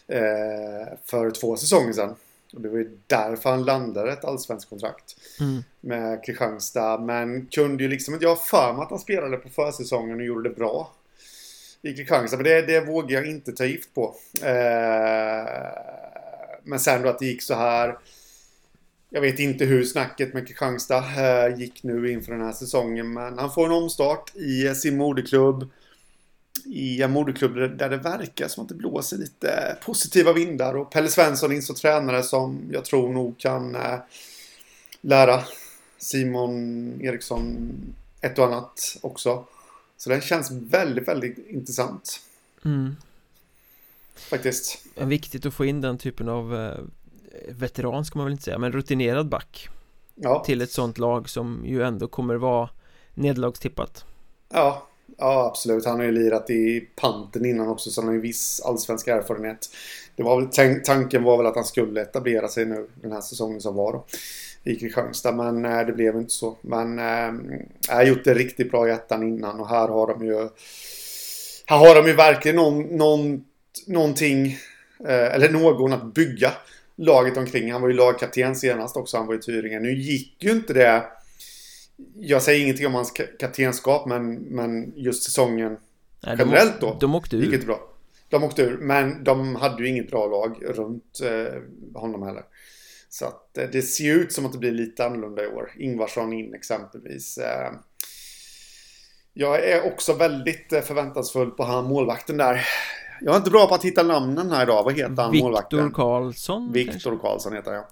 Eh, för två säsonger sedan. Och det var ju därför han landade ett allsvenskt kontrakt. Mm. Med Kristianstad. Men kunde ju liksom inte... Jag har för mig att han spelade på försäsongen och gjorde det bra i Kristianstad. Men det, det vågar jag inte ta gift på. Eh, men sen då att det gick så här. Jag vet inte hur snacket med Kristianstad eh, gick nu inför den här säsongen. Men han får en omstart i sin moderklubb. I en moderklubb där det verkar som att det blåser lite positiva vindar. Och Pelle Svensson är så tränare som jag tror nog kan eh, lära Simon Eriksson ett och annat också. Så den känns väldigt, väldigt intressant. Mm. Faktiskt. Viktigt att få in den typen av eh, veteran ska man väl inte säga, men rutinerad back. Ja. Till ett sånt lag som ju ändå kommer vara nederlagstippat. Ja, ja absolut. Han har ju lirat i panten innan också, så han har ju viss allsvensk erfarenhet. Det var väl, tanken var väl att han skulle etablera sig nu den här säsongen som var då i Kristianstad. Men äh, det blev inte så. Men äh, jag har gjort det riktigt bra i ettan innan och här har de ju här har de ju verkligen någon, någon, någonting äh, eller någon att bygga laget omkring. Han var ju lagkapten senast också. Han var i Tyringen. Nu gick ju inte det. Jag säger ingenting om hans kaptenskap men, men just säsongen Nej, generellt då. De åkte ur. Bra. De åkte ur, men de hade ju inget bra lag runt eh, honom heller. Så att eh, det ser ut som att det blir lite annorlunda i år. Ingvarsson in exempelvis. Eh, jag är också väldigt eh, förväntansfull på han målvakten där. Jag är inte bra på att hitta namnen här idag. Vad heter han Victor målvakten? Viktor Karlsson. Viktor Karlsson heter jag.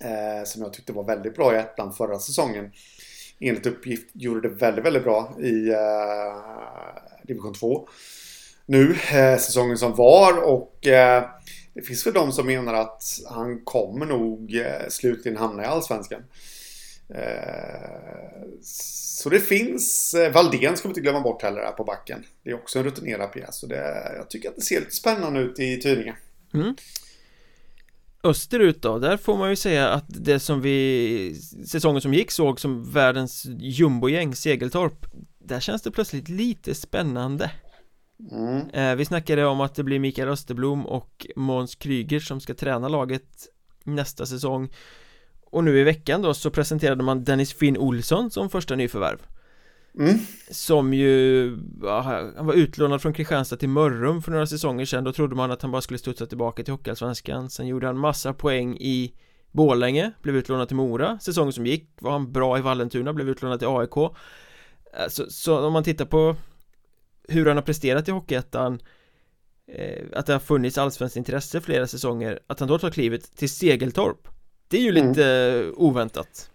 Eh, som jag tyckte var väldigt bra i ettan förra säsongen. Enligt uppgift gjorde det väldigt, väldigt bra i eh, division 2. Nu, eh, säsongen som var och eh, det finns väl de som menar att han kommer nog eh, slutligen hamna i Allsvenskan. Eh, så det finns, eh, Valdén ska vi inte glömma bort heller här på backen. Det är också en rutinerad pjäs. Så det, jag tycker att det ser lite spännande ut i Tyringe. Mm. Österut då, där får man ju säga att det som vi säsongen som gick såg som världens jumbogäng Segeltorp Där känns det plötsligt lite spännande. Mm. eh, Vi snackade om att det blir Mikael Österblom och Måns Kryger som ska träna laget nästa säsong. Och nu i veckan då så presenterade man Dennis Finn Olsson som första nyförvärv Mm. Som ju, han var utlånad från Kristianstad till Mörrum för några säsonger sedan. Då trodde man att han bara skulle studsa tillbaka till Hockeyallsvenskan. Sen gjorde han massa poäng i Bålänge, blev utlånad till Mora. Säsongen som gick var han bra i Vallentuna, blev utlånad till AIK så, alltså, så om man tittar på hur han har presterat i Hockeyettan eh, Att det har funnits allsvenskt intresse flera säsonger Att han då tar klivet till Segeltorp Det är ju lite mm. oväntat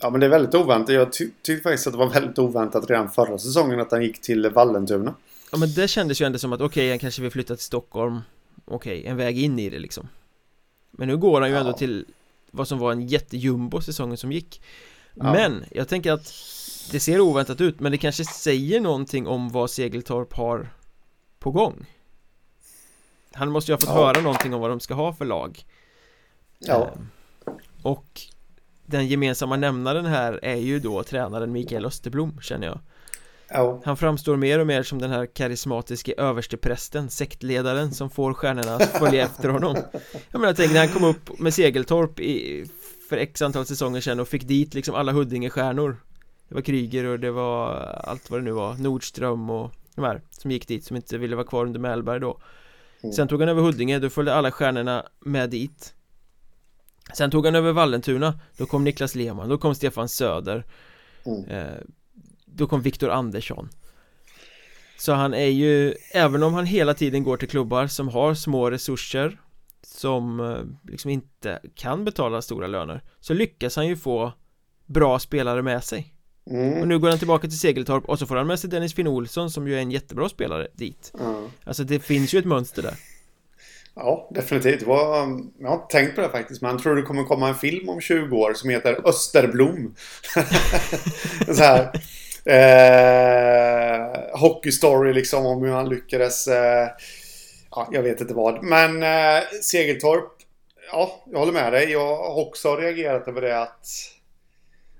Ja men det är väldigt oväntat. Jag ty tyckte faktiskt att det var väldigt oväntat redan förra säsongen att han gick till Vallentuna. Ja men det kändes ju ändå som att okej okay, han kanske vill flytta till Stockholm Okej, okay, en väg in i det liksom Men nu går han ju ja. ändå till vad som var en jättejumbo säsongen som gick ja. Men jag tänker att det ser oväntat ut men det kanske säger någonting om vad Segeltorp har på gång Han måste ju ha fått ja. höra någonting om vad de ska ha för lag Ja ehm, Och den gemensamma nämnaren här är ju då tränaren Mikael Österblom känner jag. Oh. Han framstår mer och mer som den här karismatiske översteprästen, sektledaren som får stjärnorna att följa *laughs* efter honom. Jag menar tänk när han kom upp med Segeltorp i, för x antal säsonger sedan och fick dit liksom alla Huddinge-stjärnor. Det var Kryger och det var allt vad det nu var, Nordström och de här som gick dit som inte ville vara kvar under Mellberg då. Mm. Sen tog han över Huddinge, då följde alla stjärnorna med dit Sen tog han över Vallentuna Då kom Niklas Lehmann, då kom Stefan Söder mm. eh, Då kom Viktor Andersson Så han är ju Även om han hela tiden går till klubbar som har små resurser Som eh, liksom inte kan betala stora löner Så lyckas han ju få Bra spelare med sig mm. Och nu går han tillbaka till Segeltorp och så får han med sig Dennis Finn Olsson som ju är en jättebra spelare dit mm. Alltså det finns ju ett mönster där Ja, definitivt. Var, um, jag har inte tänkt på det faktiskt, men jag tror det kommer komma en film om 20 år som heter Österblom. *laughs* så här. Eh, hockey story liksom om hur han lyckades. Eh, ja, jag vet inte vad. Men eh, Segeltorp. Ja, jag håller med dig. Jag har också reagerat över det att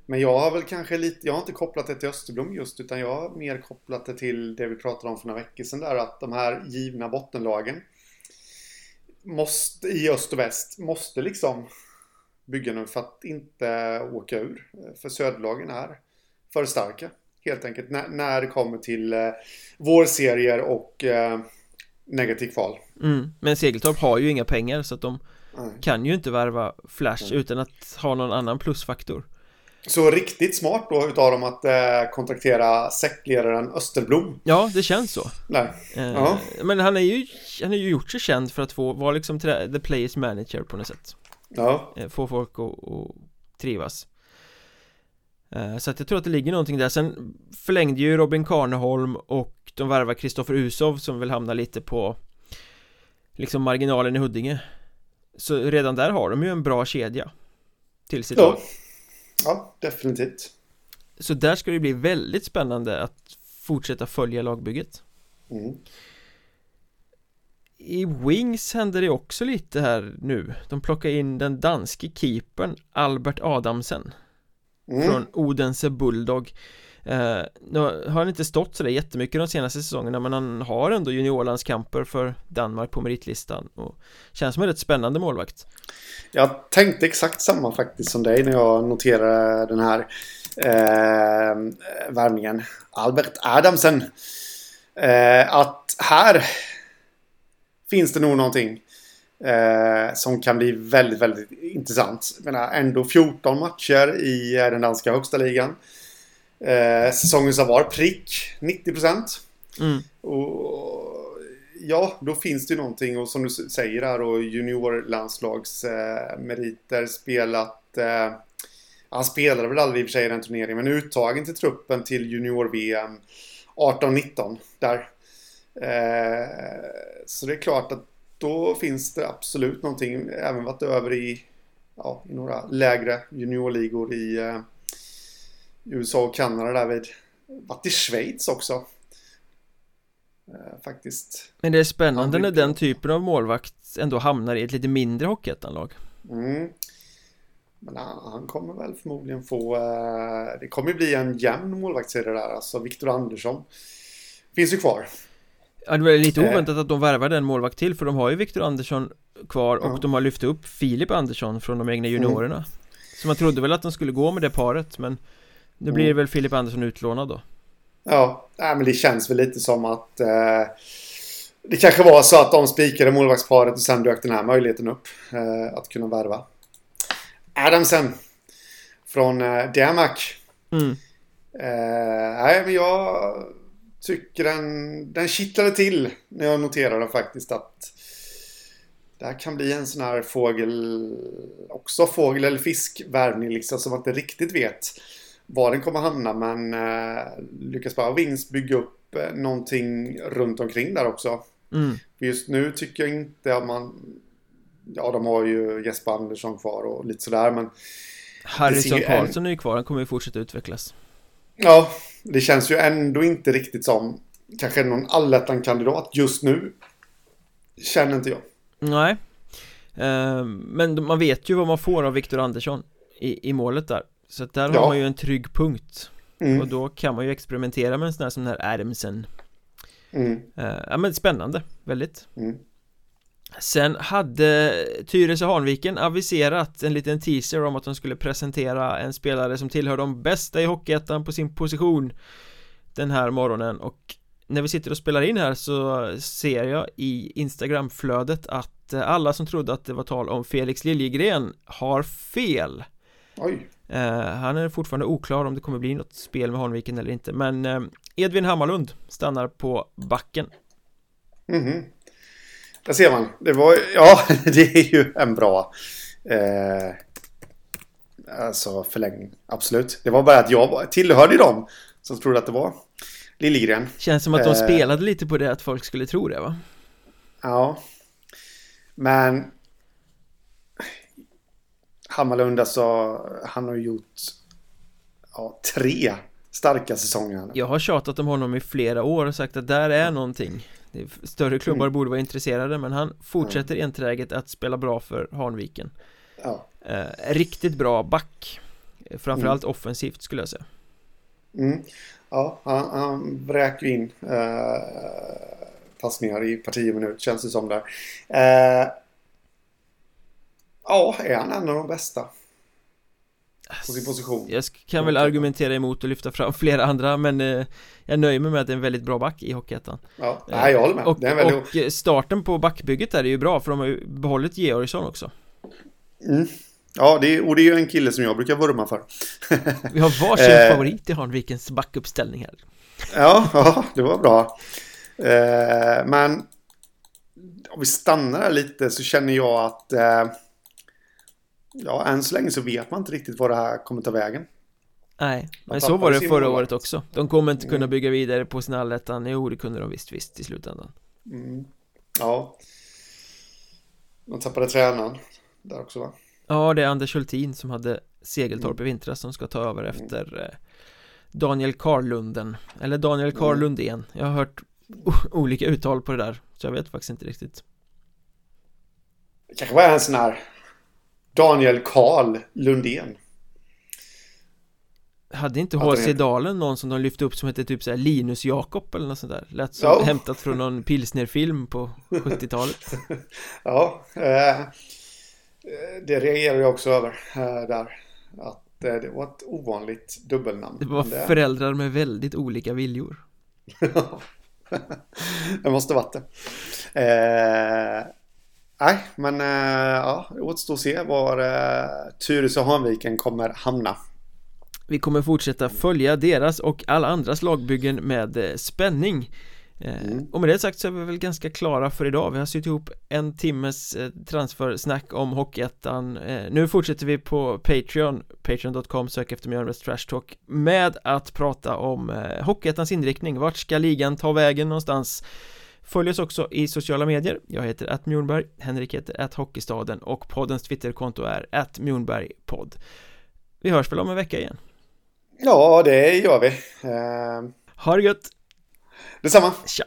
men jag har väl kanske lite, jag har inte kopplat det till Österblom just utan jag har mer kopplat det till det vi pratade om för några veckor sedan där att de här givna bottenlagen måste, i öst och väst måste liksom bygga nu för att inte åka ur. För söderlagen är för starka helt enkelt när, när det kommer till eh, vårserier och eh, negativ kval. Mm, men Segeltorp har ju inga pengar så att de Nej. kan ju inte värva Flash Nej. utan att ha någon annan plusfaktor. Så riktigt smart då utav dem att eh, kontraktera sektledaren Österblom Ja, det känns så Nej eh, Men han är ju Han har ju gjort sig känd för att få vara liksom the players manager på något sätt Ja eh, Få folk att, att trivas eh, Så att jag tror att det ligger någonting där Sen förlängde ju Robin Karneholm och de värvar Kristoffer Usov som vill hamna lite på Liksom marginalen i Huddinge Så redan där har de ju en bra kedja Till sitt ja. lag Ja, definitivt. Så där ska det bli väldigt spännande att fortsätta följa lagbygget. Mm. I Wings händer det också lite här nu. De plockar in den danske keepern Albert Adamsen mm. Från Odense Bulldog. Eh, Nu har han inte stått sådär jättemycket de senaste säsongerna Men han har ändå juniorlandskamper för Danmark på meritlistan och Känns som en rätt spännande målvakt. Jag tänkte exakt samma faktiskt som dig när jag noterade den här eh, värvningen. Albert Adamsen. Eh, Att här finns det nog någonting eh, som kan bli väldigt, väldigt intressant. Jag menar, ändå 14 matcher i eh, den danska högsta ligan. Eh, säsongen som var prick 90 procent. Mm. Och ja, då finns det ju någonting och som du säger där och juniorlandslagsmeriter eh, spelat eh, han spelade väl aldrig i och för sig i den turneringen men uttagen till truppen till junior-VM 18-19 där. Eh, så det är klart att då finns det absolut någonting, även varit över i, ja, i några lägre juniorligor i eh, USA och Kanada där vid, varit i Schweiz också. Eh, faktiskt. Men det är spännande när den typen av målvakt ändå hamnar i ett lite mindre hockeyettanlag. Mm. Men han, han, kommer väl förmodligen få... Eh, det kommer bli en jämn målvaktsserie där. Alltså Viktor Andersson finns ju kvar. Ja, det var lite eh. oväntat att de värvade en målvakt till för de har ju Viktor Andersson kvar och ja. de har lyft upp Filip Andersson från de egna juniorerna. Mm. Så man trodde väl att de skulle gå med det paret men nu blir mm. väl Filip Andersson utlånad då. Ja, nej, men det känns väl lite som att eh, det kanske var så att de spikade målvaktsparet och sen dök den här möjligheten upp eh, att kunna värva. Adamsen från eh, Danmark. Mm. Eh, nej, men jag tycker den, den kittlade till när jag noterade faktiskt att det här kan bli en sån här fågel, också fågel eller fiskvärvning liksom som man inte riktigt vet var den kommer hamna men eh, lyckas bara Wings bygga upp eh, någonting runt omkring där också. Mm. Just nu tycker jag inte att man Ja, de har ju Jesper Andersson kvar och lite sådär men Harrison Karlsson är ju kvar, han kommer ju fortsätta utvecklas Ja, det känns ju ändå inte riktigt som kanske någon allettan-kandidat just nu. Känner inte jag. Nej. Uh, men man vet ju vad man får av Viktor Andersson i, i målet där. Så där ja. har man ju en trygg punkt. Mm. Och då kan man ju experimentera med en sån här som den här Adamsen. Mm. Uh, ja men spännande, väldigt. Mm. Sen hade Tyresö Hanviken aviserat en liten teaser om att de skulle presentera en spelare som tillhör de bästa i Hockeyettan på sin position den här morgonen. Och när vi sitter och spelar in här så ser jag i Instagramflödet att alla som trodde att det var tal om Felix Liljegren har fel. Oj. Eh, Han är fortfarande oklar om det kommer bli något spel med Hanviken eller inte men eh, Edvin Hammarlund stannar på backen. Mm där ser man. Det var, ja, *laughs* det är ju en bra eh, alltså förlängning. Absolut. Det var bara att jag tillhörde dem som trodde att det var Liljegren. Känns som att de eh, spelade lite på det att folk skulle tro det va? Ja. Men Hammarlund alltså, han har gjort ja, tre starka säsonger. Jag har tjatat om honom i flera år och sagt att där är någonting Större klubbar mm. borde vara intresserade men han fortsätter mm. enträget att spela bra för Hanviken ja. eh, Riktigt bra back Framförallt mm. offensivt skulle jag säga mm. Ja, han, han vräker in eh, passningar i parti minut känns det som där eh, Ja, är han en av de bästa? På sin position. Jag kan väl argumentera emot och lyfta fram *laughs* flera andra men eh, Jag nöjer mig med att det är en väldigt bra back i Hockeyettan. Ja, nej jag håller med. och, väldigt... och starten på backbygget där är ju bra för de har ju behållit Georgsson också. Mm. Ja, det är, och det är ju en kille som jag brukar vurma för. Vi har varsin *laughs* eh. favorit i Hanvikens backuppställning här. Ja, *laughs* ja, det var bra. Eh, Men Om vi stannar där lite så känner jag att ja, än så länge så vet man inte riktigt vad det här kommer ta vägen. Nej, men så var det förra året också. De kommer inte kunna mm. bygga vidare på sin allettan. Jo, det kunde de visst, visst i slutändan. Mm. Ja. De tappade tränaren där också va? Ja, det är Anders Hultin som hade Segeltorp mm. i vintras som ska ta över efter mm. Daniel Karlunden Eller Daniel Karlundén mm. Jag har hört olika uttal på det där Så jag vet faktiskt inte riktigt Det kanske var en sån här Daniel Karl Lundén. Hade inte H.C. Dalen någon som de lyfte upp som hette typ såhär Linus Jakob eller något sånt där? Lät som ja. hämtat från någon pilsnerfilm på *laughs* 70-talet Ja eh, Det reagerar jag också över eh, där Att eh, det var ett ovanligt dubbelnamn Det var det... föräldrar med väldigt olika viljor *laughs* Det måste varit det eh, Nej, men äh, ja, det återstår att se var äh, Tyresö och Hanviken kommer hamna. Vi kommer fortsätta följa deras och alla andras lagbyggen med äh, spänning. Mm. Och med det sagt så är vi väl ganska klara för idag Vi har sytt ihop en timmes transfersnack om Hockeyettan Nu fortsätter vi på Patreon Patreon.com, sök efter Mjölnbergs Trash Talk Med att prata om Hockeyettans inriktning Vart ska ligan ta vägen någonstans? Följ oss också i sociala medier Jag heter att Mjornberg Henrik heter att Hockeystaden och poddens Twitterkonto är att Mjornbergpodd Vi hörs väl om en vecka igen Ja, det gör vi uh... Ha det gött! Detsamma! Tja!